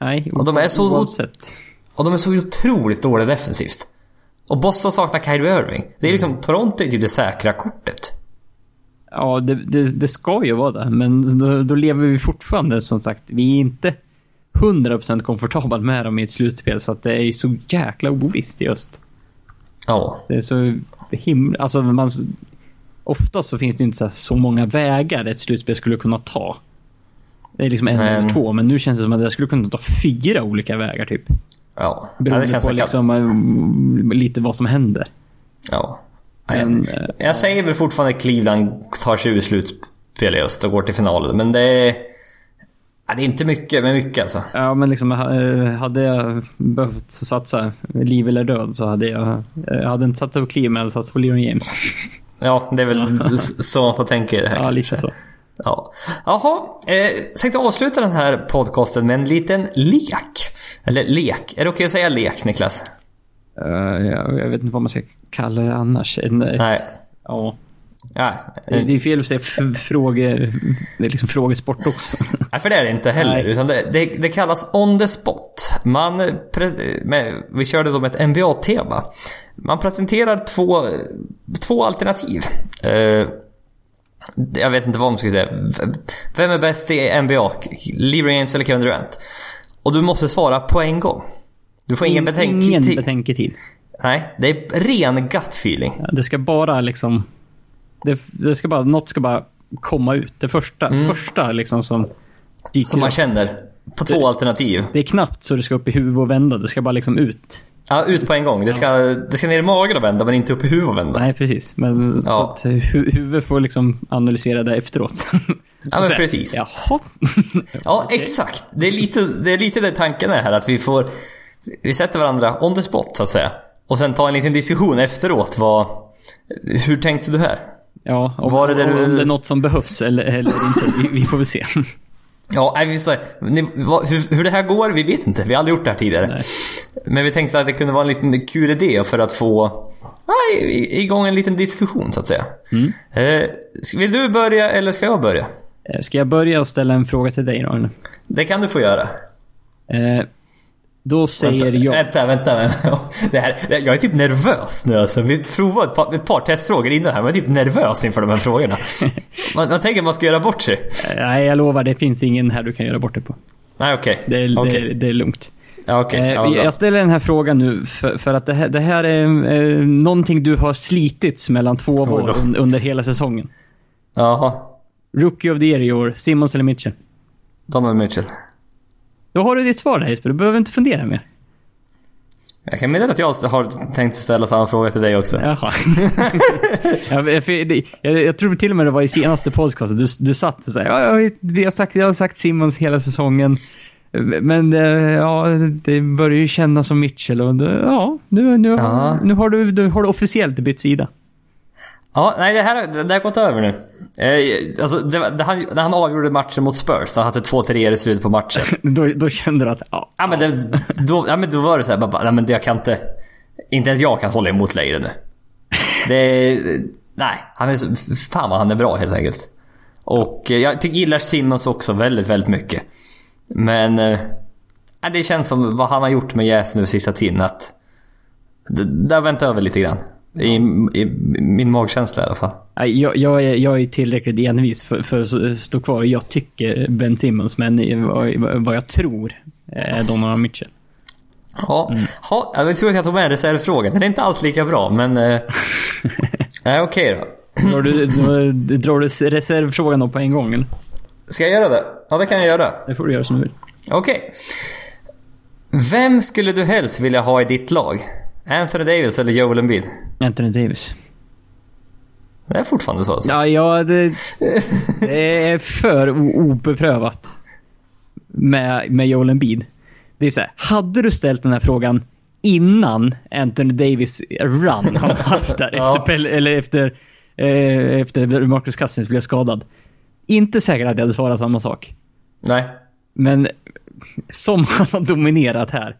S2: Nej,
S1: Och de är så-
S2: oavsett.
S1: Och de är så otroligt dåliga defensivt. Och Boston saknar Kyrie Irving. Det är liksom, Toronto är typ det säkra kortet.
S2: Ja, det, det, det ska ju vara det. Men då, då lever vi fortfarande, som sagt, vi är inte 100% komfortabla med dem i ett slutspel. Så att det är så jäkla ovisst i öst.
S1: Ja.
S2: Det är så himla... Alltså, man, ofta så finns det inte så, så många vägar ett slutspel skulle kunna ta. Det är liksom en
S1: Men-
S2: eller två, men nu känns det som att jag skulle kunna ta fyra olika vägar typ.
S1: Ja. ja det
S2: Beroende
S1: känns
S2: på
S1: som
S2: liksom, eh, lite vad som händer.
S1: Ja.
S2: Men, eh,
S1: Jag säger väl fortfarande Cleveland tar sig ur slutspel i öst och går till finalen. Men det är... Ja, det är inte mycket, men mycket alltså.
S2: Ja, men liksom eh, hade jag behövt satsa liv eller död så hade jag... Jag hade inte satsat på Cleveland, jag hade satsat på Leon James.
S1: Ja, det är väl så man får tänka i det här.
S2: Ja,
S1: kanske.
S2: lite så.
S1: Ja. Jaha, eh, jag tänkte avsluta den här podcasten med en liten lek. Eller lek. Är det okej att säga lek, Niklas?
S2: Eh, jag, jag vet inte vad man ska kalla det annars. En, ett,
S1: Nej.
S2: Ja.
S1: Ja,
S2: Det det är fel att säga fråge, det är liksom frågesport också.
S1: nej, för det är det inte heller.
S2: Nej.
S1: Utan det, det, det kallas on the spot. Man, med, vi körde då med ett NBA-tema. Man presenterar två, två alternativ. Eh, jag vet inte vad man ska säga. Vem är bäst i NBA? LeBron James eller Kevin Durant? Och du måste svara på en gång. Du får ingen
S2: Ingen
S1: betänketid.
S2: betänketid.
S1: Nej, det är ren gut feeling.
S2: Ja, Det ska bara liksom... Det, det ska bara, något ska bara komma ut. Det första, första liksom som dyker
S1: Som man
S2: upp.
S1: känner. På två alternativ.
S2: Det är knappt så det ska upp i huvudet och vända. Det ska bara liksom ut.
S1: Ja, ut på en gång. Det ska, det ska ner i magen och vända, men inte upp i huvudet och vända.
S2: Nej, precis. Men så
S1: Ja.
S2: att hu huvudet får liksom analysera det efteråt.
S1: Ja, men precis.
S2: Jaha.
S1: Ja, exakt. Det är lite det, är lite det tanken är här. Att vi får... Vi sätter varandra on the spot, så att säga. Och sen ta en liten diskussion efteråt. Vad, hur tänkte du här?
S2: Ja, om,
S1: Var det det
S2: om, om det är något som behövs eller, eller inte. Vi, vi får väl se.
S1: Ja, sa, ni, hur, hur det här går, vi vet inte. Vi har aldrig gjort det här tidigare.
S2: Nej.
S1: Men vi tänkte att det kunde vara en liten kul idé för att få ja, igång en liten diskussion, så att säga.
S2: Mm.
S1: Eh, vill du börja eller ska jag börja?
S2: Eh, Ska jag börja och ställa en fråga till dig eller?
S1: Det kan du få göra.
S2: Eh, då säger
S1: vänta,
S2: jag...
S1: Vänta, vänta. vänta. Det här, det- jag är typ nervös nu alltså. Vi provade ett par, ett par testfrågor innan här, men jag är typ nervös inför de här frågorna. Man, man tänker att man ska göra bort sig.
S2: Eh, Nej, jag lovar. Det finns ingen här du kan göra bort det på.
S1: Nej, okej.
S2: Det är,
S1: Okej.
S2: det, det är lugnt. Eh,
S1: Ja, bra.
S2: jag ställer den här frågan nu för, för att det här, det här är eh, någonting du har slitits mellan två
S1: Oj
S2: år un, under hela säsongen.
S1: Jaha.
S2: Rookie of the year i år, Simmons eller Mitchell?
S1: Donovan Mitchell.
S2: Då har du ditt svar där Jesper, du behöver inte fundera mer.
S1: Jag kan meddela att jag har tänkt ställa samma fråga till dig också.
S2: Jaha. jag, jag, jag tror till och med det var i senaste podcasten. Du, du satt och sa ja, ja, vi har sagt, jag har sagt Simmons hela säsongen. Men eh, ja, det börjar ju kännas som Mitchell och ja, nu, nu,
S1: Ja.
S2: nu har du, du har du officiellt bytt sida.
S1: Ja, nej det här det har gått över nu. Eh, alltså, det, det, han, när han avgjorde matchen mot Spurs, han hade två treor i slutet på matchen.
S2: Då, då kände du att, ja,
S1: Ja men, det, då, ja, men då var det så här, bara, nej, men det, jag kan inte... Inte ens jag kan hålla emot längre nu. Det... Nej, han är så... Fan vad han är bra helt enkelt. Och eh, jag tycker, gillar Simmons också väldigt, väldigt mycket. Men... eh, Det känns som vad han har gjort med Jazz nu sista tiden att... Det, där väntar över lite grann. I, I min magkänsla i alla fall.
S2: Jag, jag, är, jag är tillräckligt envis för, för att stå kvar. Jag tycker Ben Simmons, men vad, vad jag tror är Donovan Mitchell.
S1: Ja, ha, jag tror att jag tog med reservfrågan. Den är inte alls lika bra, men... eh, Nej, okej då.
S2: Drar du, drar, drar du reservfrågan då på en gång? eller?
S1: Ska jag göra det? Ja, det kan jag göra.
S2: Det får du göra som du vill.
S1: Okej. Vem skulle du helst vilja ha i ditt lag? Anthony Davis eller Joel Embiid?
S2: Anthony Davis.
S1: Det är fortfarande så alltså.
S2: Ja, ja det, det är för obeprövat med, med Joel Embiid. Det är så här, hade du ställt den här frågan innan Anthony Davis run han haft där,
S1: Ja.
S2: efter, eller efter, eh, efter Marcus Cousins blev skadad. Inte säkert att jag hade svarat samma sak.
S1: Nej.
S2: Men som han har dominerat här,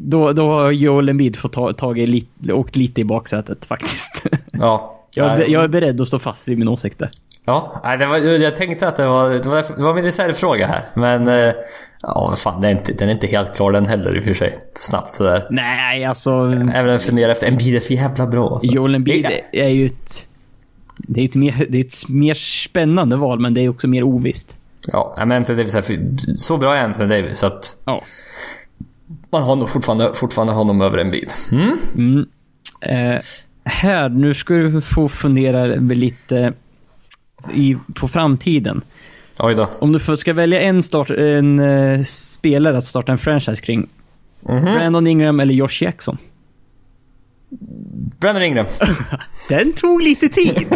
S2: då, då har Joel Embiid fått ta, tagit lite, åkt lite i baksätet faktiskt.
S1: Ja.
S2: Jag, är jag är beredd att stå fast vid min åsikt där.
S1: Ja, det var, jag tänkte att det var, det var, det var min reservfråga här. Men... eh, Ja, fan, den är, inte, den är inte helt klar den heller i och för sig. Snabbt sådär.
S2: Nej, alltså...
S1: Även om jag funderar efter, Embiid är för jävla bra alltså.
S2: Joel Embiid
S1: Det-
S2: är ju ett... Det är ett, mer, det är ett mer spännande val, men det är också mer ovisst.
S1: Ja, men Anthony Davis är för, så bra är Anthony Davis att
S2: Ja.
S1: Man har nog fortfarande, fortfarande honom över Embiid. Mm?
S2: Eh, här, nu ska du få fundera lite i, på framtiden.
S1: Oj då.
S2: Om du ska välja en, start, en eh, spelare att starta en franchise kring.
S1: Mhm.
S2: Brandon Ingram eller Josh Jackson?
S1: Brandon Ingram.
S2: Den tog lite tid.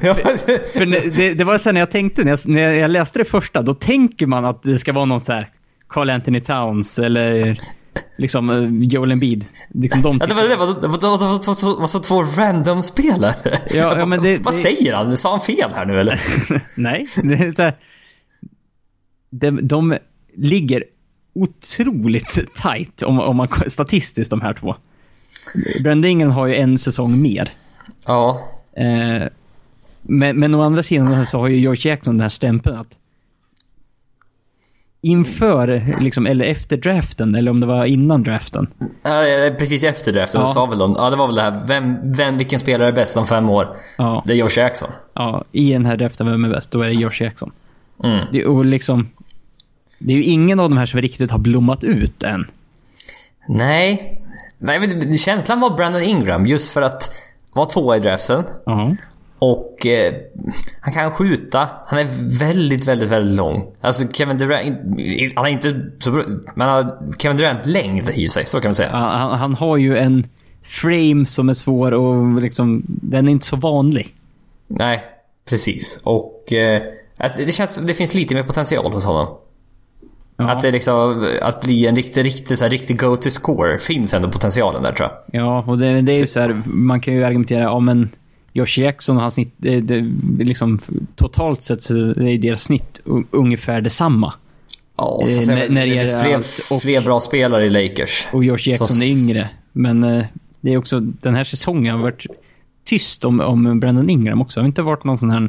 S1: ja,
S2: För när- det, det var så här när jag tänkte, när jag, när jag läste det första, då tänker man att det ska vara någon så här Carl Anthony Towns eller liksom eh, Joel Embiid. Liksom de
S1: Ja, det var det. var- Det var, det var, det var, så två random spelare.
S2: Ja, ja, men det-
S1: vad
S2: det-
S1: säger han? Sa han fel här nu eller?
S2: Nej, det är så här, de, de ligger otroligt tight om, om man statistiskt de här två. Brandon Ingram har ju en säsong mer.
S1: Ja.
S2: Eh, men, men å andra sidan så har ju George Jackson den här stämpeln att inför, liksom, eller efter draften, eller om det var innan draften.
S1: Ja, Precis efter draften
S2: Ja.
S1: sa väl de, ja det var väl det här, vem, vem, vilken spelare är bäst om fem år?
S2: Ja,
S1: Det är Josh Jackson.
S2: ja, i den här draften, vem är bäst? Då är det George Jackson.
S1: Mm.
S2: Det, och liksom, det är ju ingen av de här som riktigt har blommat ut än.
S1: Nej. Nej men känslan var Brandon Ingram just för att vara tvåa i draften.
S2: Ja.
S1: Och eh, han kan skjuta. Han är väldigt, väldigt, väldigt lång. Alltså Kevin Durant, han är inte så bra, men han har Kevin Durant längd i sig, så kan man säga.
S2: Han, han har ju en frame som är svår och liksom, den är inte så vanlig.
S1: Nej, precis. Och eh, det känns det finns lite mer potential hos honom.
S2: Ja.
S1: Att det liksom, att bli en riktig, riktig, så här, riktig go-to score finns ändå potentialen där tror jag.
S2: Ja, och det, det är ju så här, man kan ju argumentera, ja men Josh Jackson och hans snitt, det, liksom, totalt sett så är deras snitt ungefär detsamma.
S1: Ja,
S2: Eh,
S1: fast
S2: när- när det
S1: det finns fler,
S2: och-
S1: fler bra spelare i Lakers.
S2: Och Josh Jackson
S1: Så-
S2: är yngre. Men eh, det är också, den här säsongen har varit tyst om, om Brandon Ingram också. Det har inte varit någon sån här...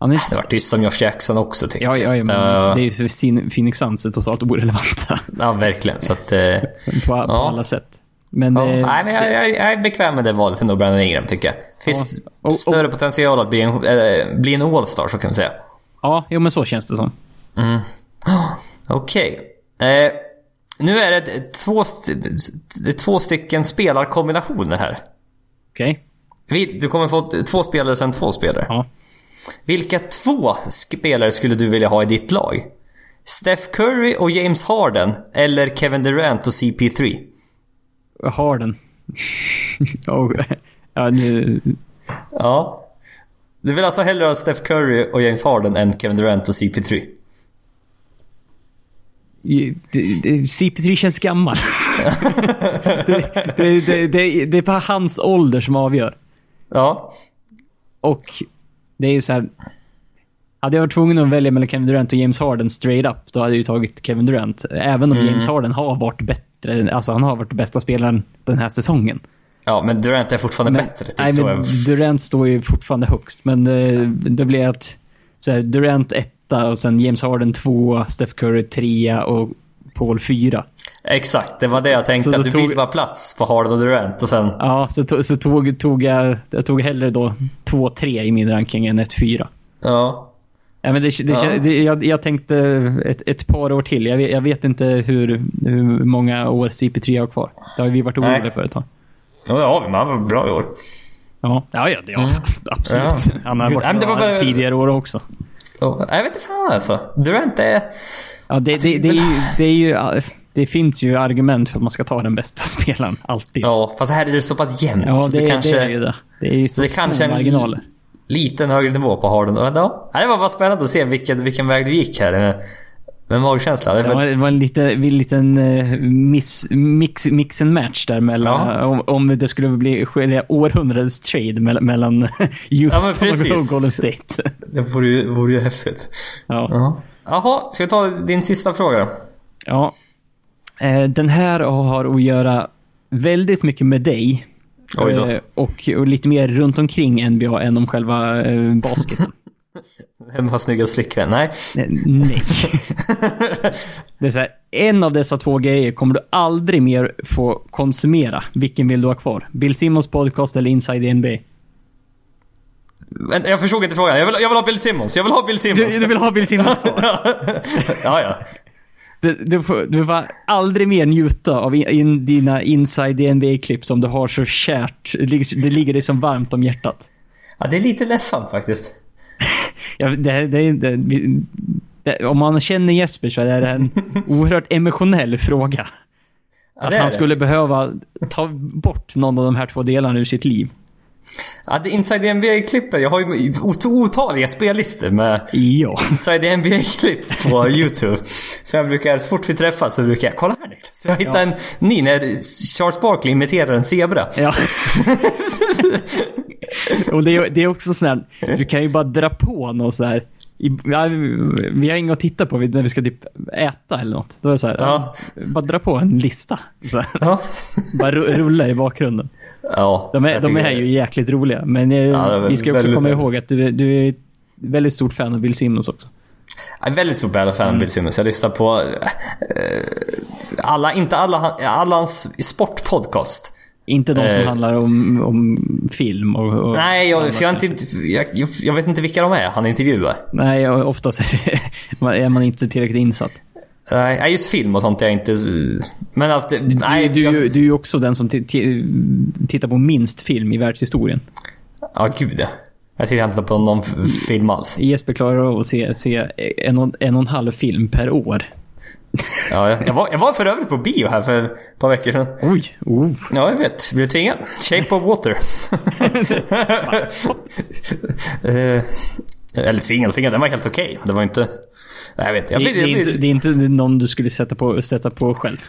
S2: Han inte,
S1: Det var tyst om Josh Jackson också tycker
S2: ja, ja, ja, men det är ju för sin- Phoenix Suns är totalt orelevanta.
S1: ja, verkligen. Så att... Eh,
S2: på, på alla sätt. Men...
S1: ja,
S2: eh,
S1: nej, men jag, jag, jag är bekväm med det valet ändå, Brandon Ingram tycker jag. Finns
S2: Ja. Och- och-
S1: större potential att bli en, äh, bli en All-star, så kan man säga.
S2: Ja, jo men så känns det som.
S1: Okej. Eh, nu är det två, st- det två stycken spelarkombinationer här.
S2: Okej?
S1: Vi- Du kommer få två spelare sen två spelare.
S2: Ja.
S1: Vilka två spelare skulle du vilja ha i ditt lag? Steph Curry och James Harden eller Kevin Durant och CP3?
S2: Jag har den. ja, nu,
S1: Ja. Du vill alltså hellre ha Steph Curry och James Harden än Kevin Durant och CP3?
S2: det, det, CP3 känns gammal. det, det, det, det, är bara hans ålder som avgör.
S1: Ja.
S2: Och det är ju så här. Hade jag varit tvungen att välja mellan Kevin Durant och James Harden straight up, då hade jag ju tagit Kevin Durant. Även om James Harden har varit bättre, alltså han har varit bästa spelaren den här säsongen.
S1: Ja, men Durant är fortfarande bättre. Typ,
S2: nej,
S1: så
S2: men Durant står ju fortfarande högst, men eh, det blir att så här, Durant etta och sen James Harden tvåa, Steph Curry trea och Paul 4.
S1: Exakt, det var det jag tänkte.
S2: så
S1: Att du
S2: tog-
S1: byter bara plats på Harden och Durant och sen...
S2: Ja, så, to, så tog, tog jag, jag tog hellre då 2-3 i min ranking än 1-4.
S1: Ja.
S2: Ja, men det, det,
S1: Ja.
S2: det, jag, jag tänkte ett, ett par år till. Jag vet, jag vet inte hur, hur många år CP3 har kvar. Det har vi varit oroliga för ett tag.
S1: Ja, det har vi. Man var bra i år.
S2: Ja, ja, ja, ja absolut.
S1: Ja.
S2: Han har varit
S1: men det
S2: bra
S1: var bara-
S2: tidigare år också.
S1: Oh, jag vet inte fan alltså. Durant är...
S2: Ja, det, det, det, är ju, det, är ju, det finns ju argument för att man ska ta den bästa spelaren. Alltid.
S1: Ja, fast här är det så pass jämnt.
S2: Ja,
S1: så
S2: det,
S1: kanske
S2: det är ju det. Det är ju så
S1: det
S2: små
S1: kanske en-
S2: marginaler.
S1: Liten högre nivå på Harden. Men ja, det var bara spännande att se vilken, vilken väg du gick här med, magkänslan. Det var-
S2: det var en lite, en liten eh, miss, mix, mix and match där mellan...
S1: Ja.
S2: Om, om det skulle bli århundradets trade mellan, mellan Houston och
S1: precis.
S2: Golden State.
S1: Det vore ju, vore ju häftigt.
S2: Ja.
S1: Ja. Jaha, ska vi ta din sista fråga då?
S2: ja. Eh, Den här har att göra väldigt mycket med dig.
S1: Oj då.
S2: Eh, Och, och lite mer runt omkring NBA än om själva eh, basketen.
S1: Vem har snyggast flickvän? Nej.
S2: Eh, Nej. Det är så här, en av dessa två grejer kommer du aldrig mer få konsumera. Vilken vill du ha kvar? Bill Simmons podcast eller Inside NBA?
S1: Vänta, jag förstod inte frågan. Jag vill, jag vill ha Bill Simmons. Jag vill ha Bill
S2: Du,
S1: Simmons.
S2: du vill ha Bill Simmons kvar?
S1: ja, ja.
S2: Du, du, får, du får aldrig mer njuta av in, in, dina Inside NBA-klipp som du har så kärt. Det ligger, dig som varmt om hjärtat.
S1: Ja, det är lite ledsamt faktiskt.
S2: Ja, det, det, det, det, om man känner Jesper så är det en oerhört emotionell fråga.
S1: Ja,
S2: Att han skulle behöva ta bort någon av de här två delarna ur sitt liv.
S1: Ja, det Inside NBA-klippet. Jag har ju ot- otaliga spellistor med
S2: Ja.
S1: Inside NBA-klipp på YouTube. Så jag brukar, så fort vi träffas så brukar jag kolla här Niklas. Jag hittade en ny när Charles Barkley imiterar en zebra.
S2: ja. Och det är, det är också sån här, du kan ju bara dra på någon sån här i, ja, vi- har inget att titta på när vi ska typ äta eller något. Då är det så här,
S1: Ja.
S2: bara dra på en lista. Så
S1: Ja.
S2: bara ru- rulla i bakgrunden.
S1: Ja
S2: De är, de är ju jäkligt roliga. Men eh,
S1: Ja,
S2: vi ska också komma ihåg att du, är- du är väldigt stort fan av Bill Simmons också.
S1: Jag är väldigt stor bad fan av Bill Simmons. Jag lyssnar på eh, alla, inte alla, alla hans sportpodcast.
S2: Inte de som
S1: Eh.
S2: handlar om, om film och... och
S1: Nej, jag, för jag, inte, jag, jag, vet inte vilka de är han intervjuar.
S2: Nej, oftast är, det, är man inte tillräckligt insatt.
S1: Nej, just film och sånt är jag inte... Men att... Nej,
S2: du, du, du är ju också den som ti- ti- tittar på minst film i världshistorien.
S1: Ja, gud ja. Jag tittar inte på någon film alls.
S2: Jesper klarar av att se, se en, och, en och en halv film per år.
S1: Ja, jag, jag, var, jag var för övrigt på bio här för ett par veckor sedan.
S2: Oj! Oh.
S1: Ja, jag vet. Blev tvingad. Shape of water. eh, eller tvingad och tvingad. Den var helt okej. Det var inte... Nej, jag vet. Jag
S2: Det,
S1: blir,
S2: det,
S1: jag
S2: är inte, det är inte någon du skulle sätta på, sätta på själv.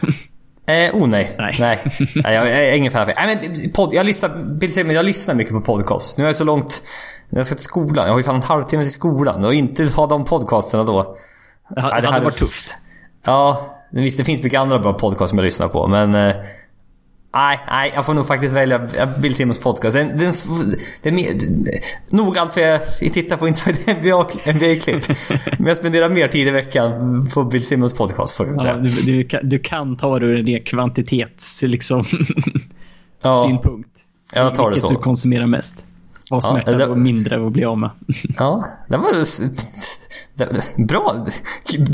S1: Eh, oh nej.
S2: Nej.
S1: Nej. nej. jag är ingen fan av Nej, men podd, jag, lyssnar, jag lyssnar mycket på podcast. Nu är jag så långt... När jag ska till skolan. Jag har ju fan en halvtimme till skolan. Och inte ha de podcasterna då.
S2: Det hade,
S1: det
S2: hade varit tufft.
S1: Ja, visst det finns mycket andra bra podcast som jag lyssnar på, men... Eh, nej, nej, jag får nog faktiskt välja Bill Simmons podcast. Den, den, är mer, nog allt för jag tittar på Inside NBA-klipp. men jag spenderar mer tid i veckan på Bill Simmons podcast, så
S2: Ja, du, du, kan, du kan ta det ur en ren kvantitets liksom,
S1: Ja,
S2: synpunkt.
S1: jag tar det
S2: Vilket
S1: så.
S2: du konsumerar mest. Vad som
S1: Ja,
S2: är
S1: det-
S2: och mindre att bli av med.
S1: Ja, det var... det- Bra,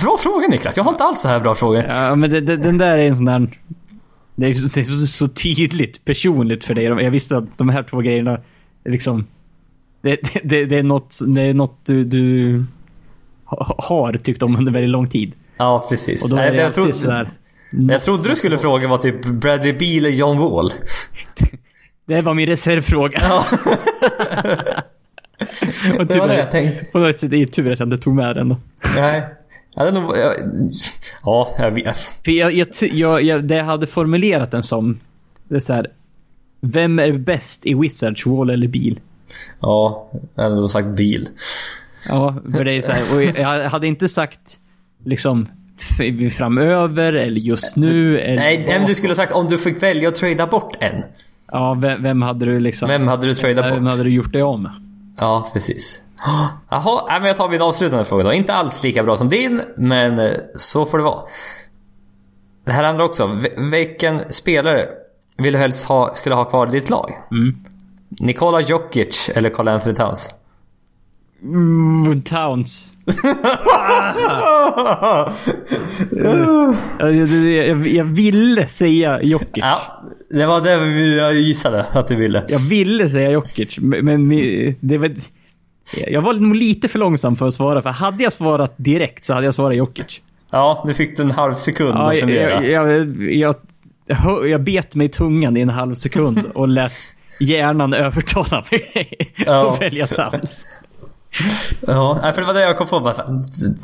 S1: bra fråga Niklas. Jag har inte alls så här bra frågor.
S2: Ja, men det, det, den där är en sån där... Det är, så, det är så, tydligt personligt för dig. Jag visste att de här två grejerna är liksom... Det, det, det, är något, det är något du, du ha- har tyckt om under väldigt lång tid.
S1: Ja, precis.
S2: Och då är det
S1: jag, trodde,
S2: sådär...
S1: jag trodde du skulle fråga var typ Bradley Beal eller John Wall.
S2: Det var min reservfråga.
S1: Ja.
S2: Och
S1: Det var det jag tänkte.
S2: på något sätt är det tur att jag inte tog med den då.
S1: Nej. Ja, det nog, jag, ja, jag vet.
S2: För jag, jag, jag, jag, det jag hade formulerat den som... Det är så här, Vem är bäst i Wizards, Wall eller Bil?
S1: Ja, jag hade nog sagt bil.
S2: Ja, för det är så här, och jag hade inte sagt liksom framöver eller just nu. Eller,
S1: Nej, nej, men du skulle ha sagt om du fick välja att trada bort en.
S2: Ja, vem, vem hade du liksom...
S1: Vem hade du tradat
S2: vem
S1: bort?
S2: hade du gjort dig av med?
S1: Ja, precis. Jaha, men jag tar min avslutande fråga då. Inte alls lika bra som din, men eh, så får det vara. Det här handlar också om vil- vilken spelare vill du helst ha, skulle ha kvar i ditt lag? Nikola Jokic eller Carl Anthony Towns?
S2: Mm, Towns. jag, jag, jag ville säga Jokic.
S1: Ja, det var det jag gissade att du ville.
S2: Jag ville säga Jokic, men men det var... Jag var nog lite för långsam för att svara, för hade jag svarat direkt så hade jag svarat Jokic.
S1: Ja, nu fick du en halv sekund
S2: Ja,
S1: att fundera.
S2: jag, jag, jag, jag, bet mig i tungan i en halv sekund och lät hjärnan övertala mig
S1: Ja.
S2: välja Towns.
S1: Ja, för det var det jag kom på.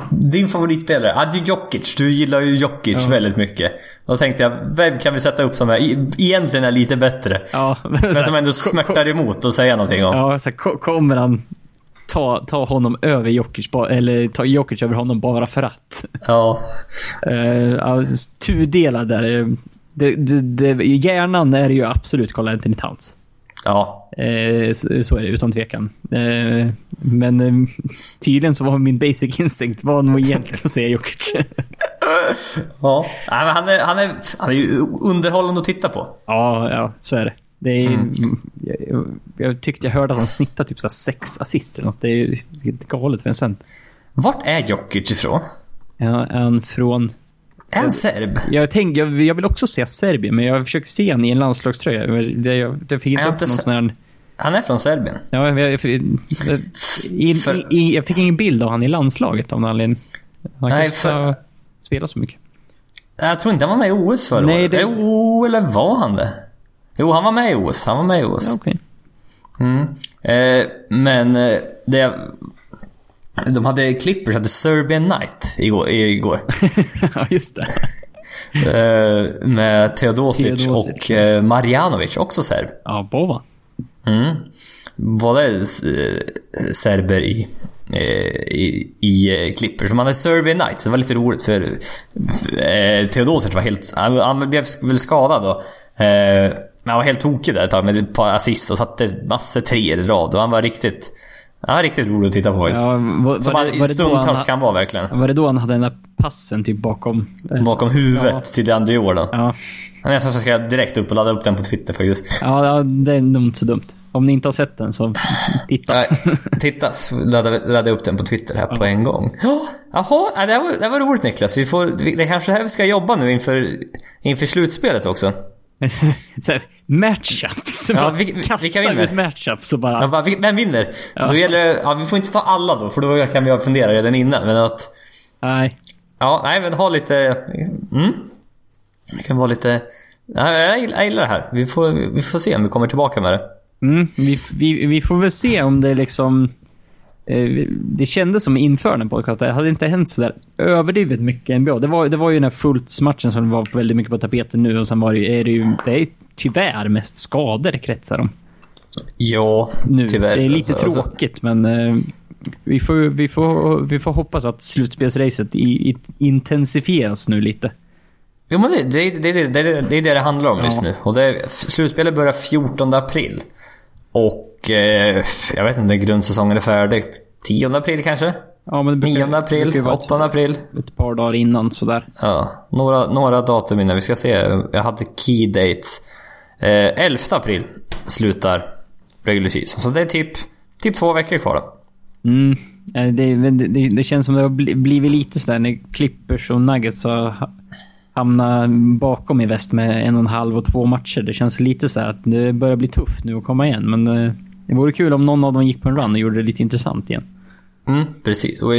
S1: Din favoritspelare? Ja, är Jokic. Du gillar ju Jokic väldigt mycket. Då tänkte jag, vem kan vi sätta upp som är, e- egentligen är lite bättre?
S2: Ja,
S1: Men som ändå smärtar emot att säga någonting om.
S2: Ja, så här, ko- kommer han ta, ta honom över Jokic, eller ta Jokic över honom bara för att?
S1: Ja.
S2: Uh, ja, tudelad där. Eh, Det, det, det, hjärnan är ju absolut Carl Anthony Towns.
S1: Ja.
S2: Eh, så, så är det utan tvekan. Eh, men eh, tydligen så var min basic instinct var nog egentligen att säga Jokic.
S1: Ja. Nej, men han, är, han, är, han är underhållande att titta på.
S2: ja, ja, så är det. Det är, jag, jag tyckte jag hörde att han snittade typ så sex assist eller något. Det är ju helt galet för en cent.
S1: Vart är Jokic ifrån?
S2: Ja, han från...
S1: Han serb?
S2: Jag, tänkte, jag, jag vill också säga Serbien, men jag försökte se honom i en landslagströja. Det, jag, jag fick inte upp någon
S1: se-
S2: sån här...
S1: Han är från Serbien.
S2: Ja, jag, jag, jag, jag, fick ingen bild av han i landslaget av någon anledning. Han
S1: Nej,
S2: kanske
S1: för-
S2: har spelat så mycket.
S1: Jag tror inte han var med i OS förra
S2: Nej,
S1: året.
S2: det-
S1: Jo, eller var han det? Jo, han var med i OS. Han var med i OS.
S2: Ja, okej.
S1: Mm. Eh, men eh, det... De hade Clippers hade Serbian Night igår. igår.
S2: ja, just det.
S1: eh, med Teodosic,
S2: Teodosic,
S1: och eh, Marjanovic, också serb.
S2: Ja, Bovan.
S1: Mm. Båda är eh, serber i, eh, i, i eh, Clippers. De hade Serbian Night. Det var lite roligt för eh, Teodosic var helt... Han, han blev väl skadad då. Eh, han var helt tokig där ett tag med ett par assist och satte massor tre i rad. Och han var riktigt... Han var riktigt rolig att titta på.
S2: Ja, var,
S1: Som
S2: var,
S1: han
S2: det, då
S1: stundtals
S2: han,
S1: kan vara verkligen.
S2: var det då han hade den där passen typ bakom? eh,
S1: Bakom huvudet
S2: Ja.
S1: till DeAndre Jordan.
S2: Ja.
S1: Han är nästan så ska jag direkt upp och ladda upp den på Twitter faktiskt.
S2: Ja, ja, det är nog inte så dumt. Om ni inte har sett den så titta.
S1: Nej, titta. Ladda, ladda upp den på Twitter här på en gång. Ja, Jaha, ja, det, var, det var roligt Niklas. Vi får, det är kanske här vi ska jobba nu inför, inför slutspelet också.
S2: så matchups.
S1: Ja, vi- vilka vinner?
S2: ut matchups och bara...
S1: Ja, bara, vem vinner?
S2: Ja.
S1: Då gäller det, ja, vi får inte ta alla då, för då kan vi fundera redan innan. Men att...
S2: Nej.
S1: Ja, nej men ha lite... Mm. Det kan vara lite... Nej, jag gillar- jag gillar det här. Vi får, vi får se om vi kommer tillbaka med det.
S2: Mm, vi, vi, vi får väl se om det liksom... Eh, det kändes som inför den podcasten, det hade inte hänt sådär överdrivet mycket NBA. Det var, det var ju den här Fultz-matchen som var väldigt mycket på tapeten nu och sen var det, är det ju... Det är tyvärr mest skador det kretsar om
S1: Ja,
S2: nu.
S1: tyvärr.
S2: det är lite
S1: alltså.
S2: tråkigt, men... Eh, vi får, vi, får, vi får hoppas att slutspelsracet i, i, intensifieras nu lite.
S1: Jo men det, det, det, det, det, det är det det handlar om
S2: Ja.
S1: just nu. Och det, slutspelet börjar 14 april. Och eh, jag vet inte, grundsäsongen är färdig. 10 april kanske?
S2: Ja, men brukar-
S1: 9 april?
S2: brukar ju vara
S1: 8 april?
S2: Ett, par dagar innan sådär.
S1: Ja, några, några datum innan. Vi ska se. Jag hade key dates. Eh, 11 april slutar regular season. Så det är typ, typ två veckor kvar då.
S2: Mm. Eh, Det, det, det, känns som det har bli- blivit lite sådär när Clippers och Nuggets har ha- hamnat bakom i väst med en och en halv och två matcher. Det känns lite så här att det börjar bli tufft nu att komma igen. Men eh, det vore kul om någon av dem gick på en run och gjorde det lite intressant igen.
S1: Mm, precis. Och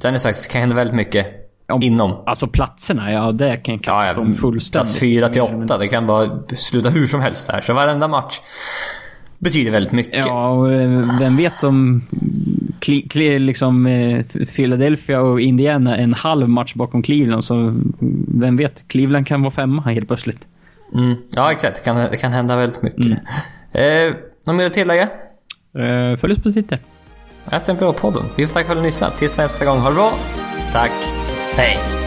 S1: sen är sagt, det kan hända väldigt mycket
S2: Ja,
S1: inom.
S2: Alltså platserna, ja det kan kastas
S1: Ja,
S2: om fullständigt.
S1: Plats 4 till 8. Det kan bara sluta hur som helst där. Så varenda match betyder väldigt mycket.
S2: Ja, och eh, vem vet om Cle- Cle- liksom, eh, Philadelphia och Indiana en halv match bakom Cleveland. Så vem vet, Cleveland kan vara femma helt plötsligt.
S1: Mm. Ja, exakt. Det kan, det kan hända väldigt mycket.
S2: Mm.
S1: Eh, något mer att tillägga?
S2: Eh, Följ oss på Twitter.
S1: Ät en bra podden. Vi får tacka för att ni lyssnat. Tills nästa gång. Ha det bra. Tack. Hej.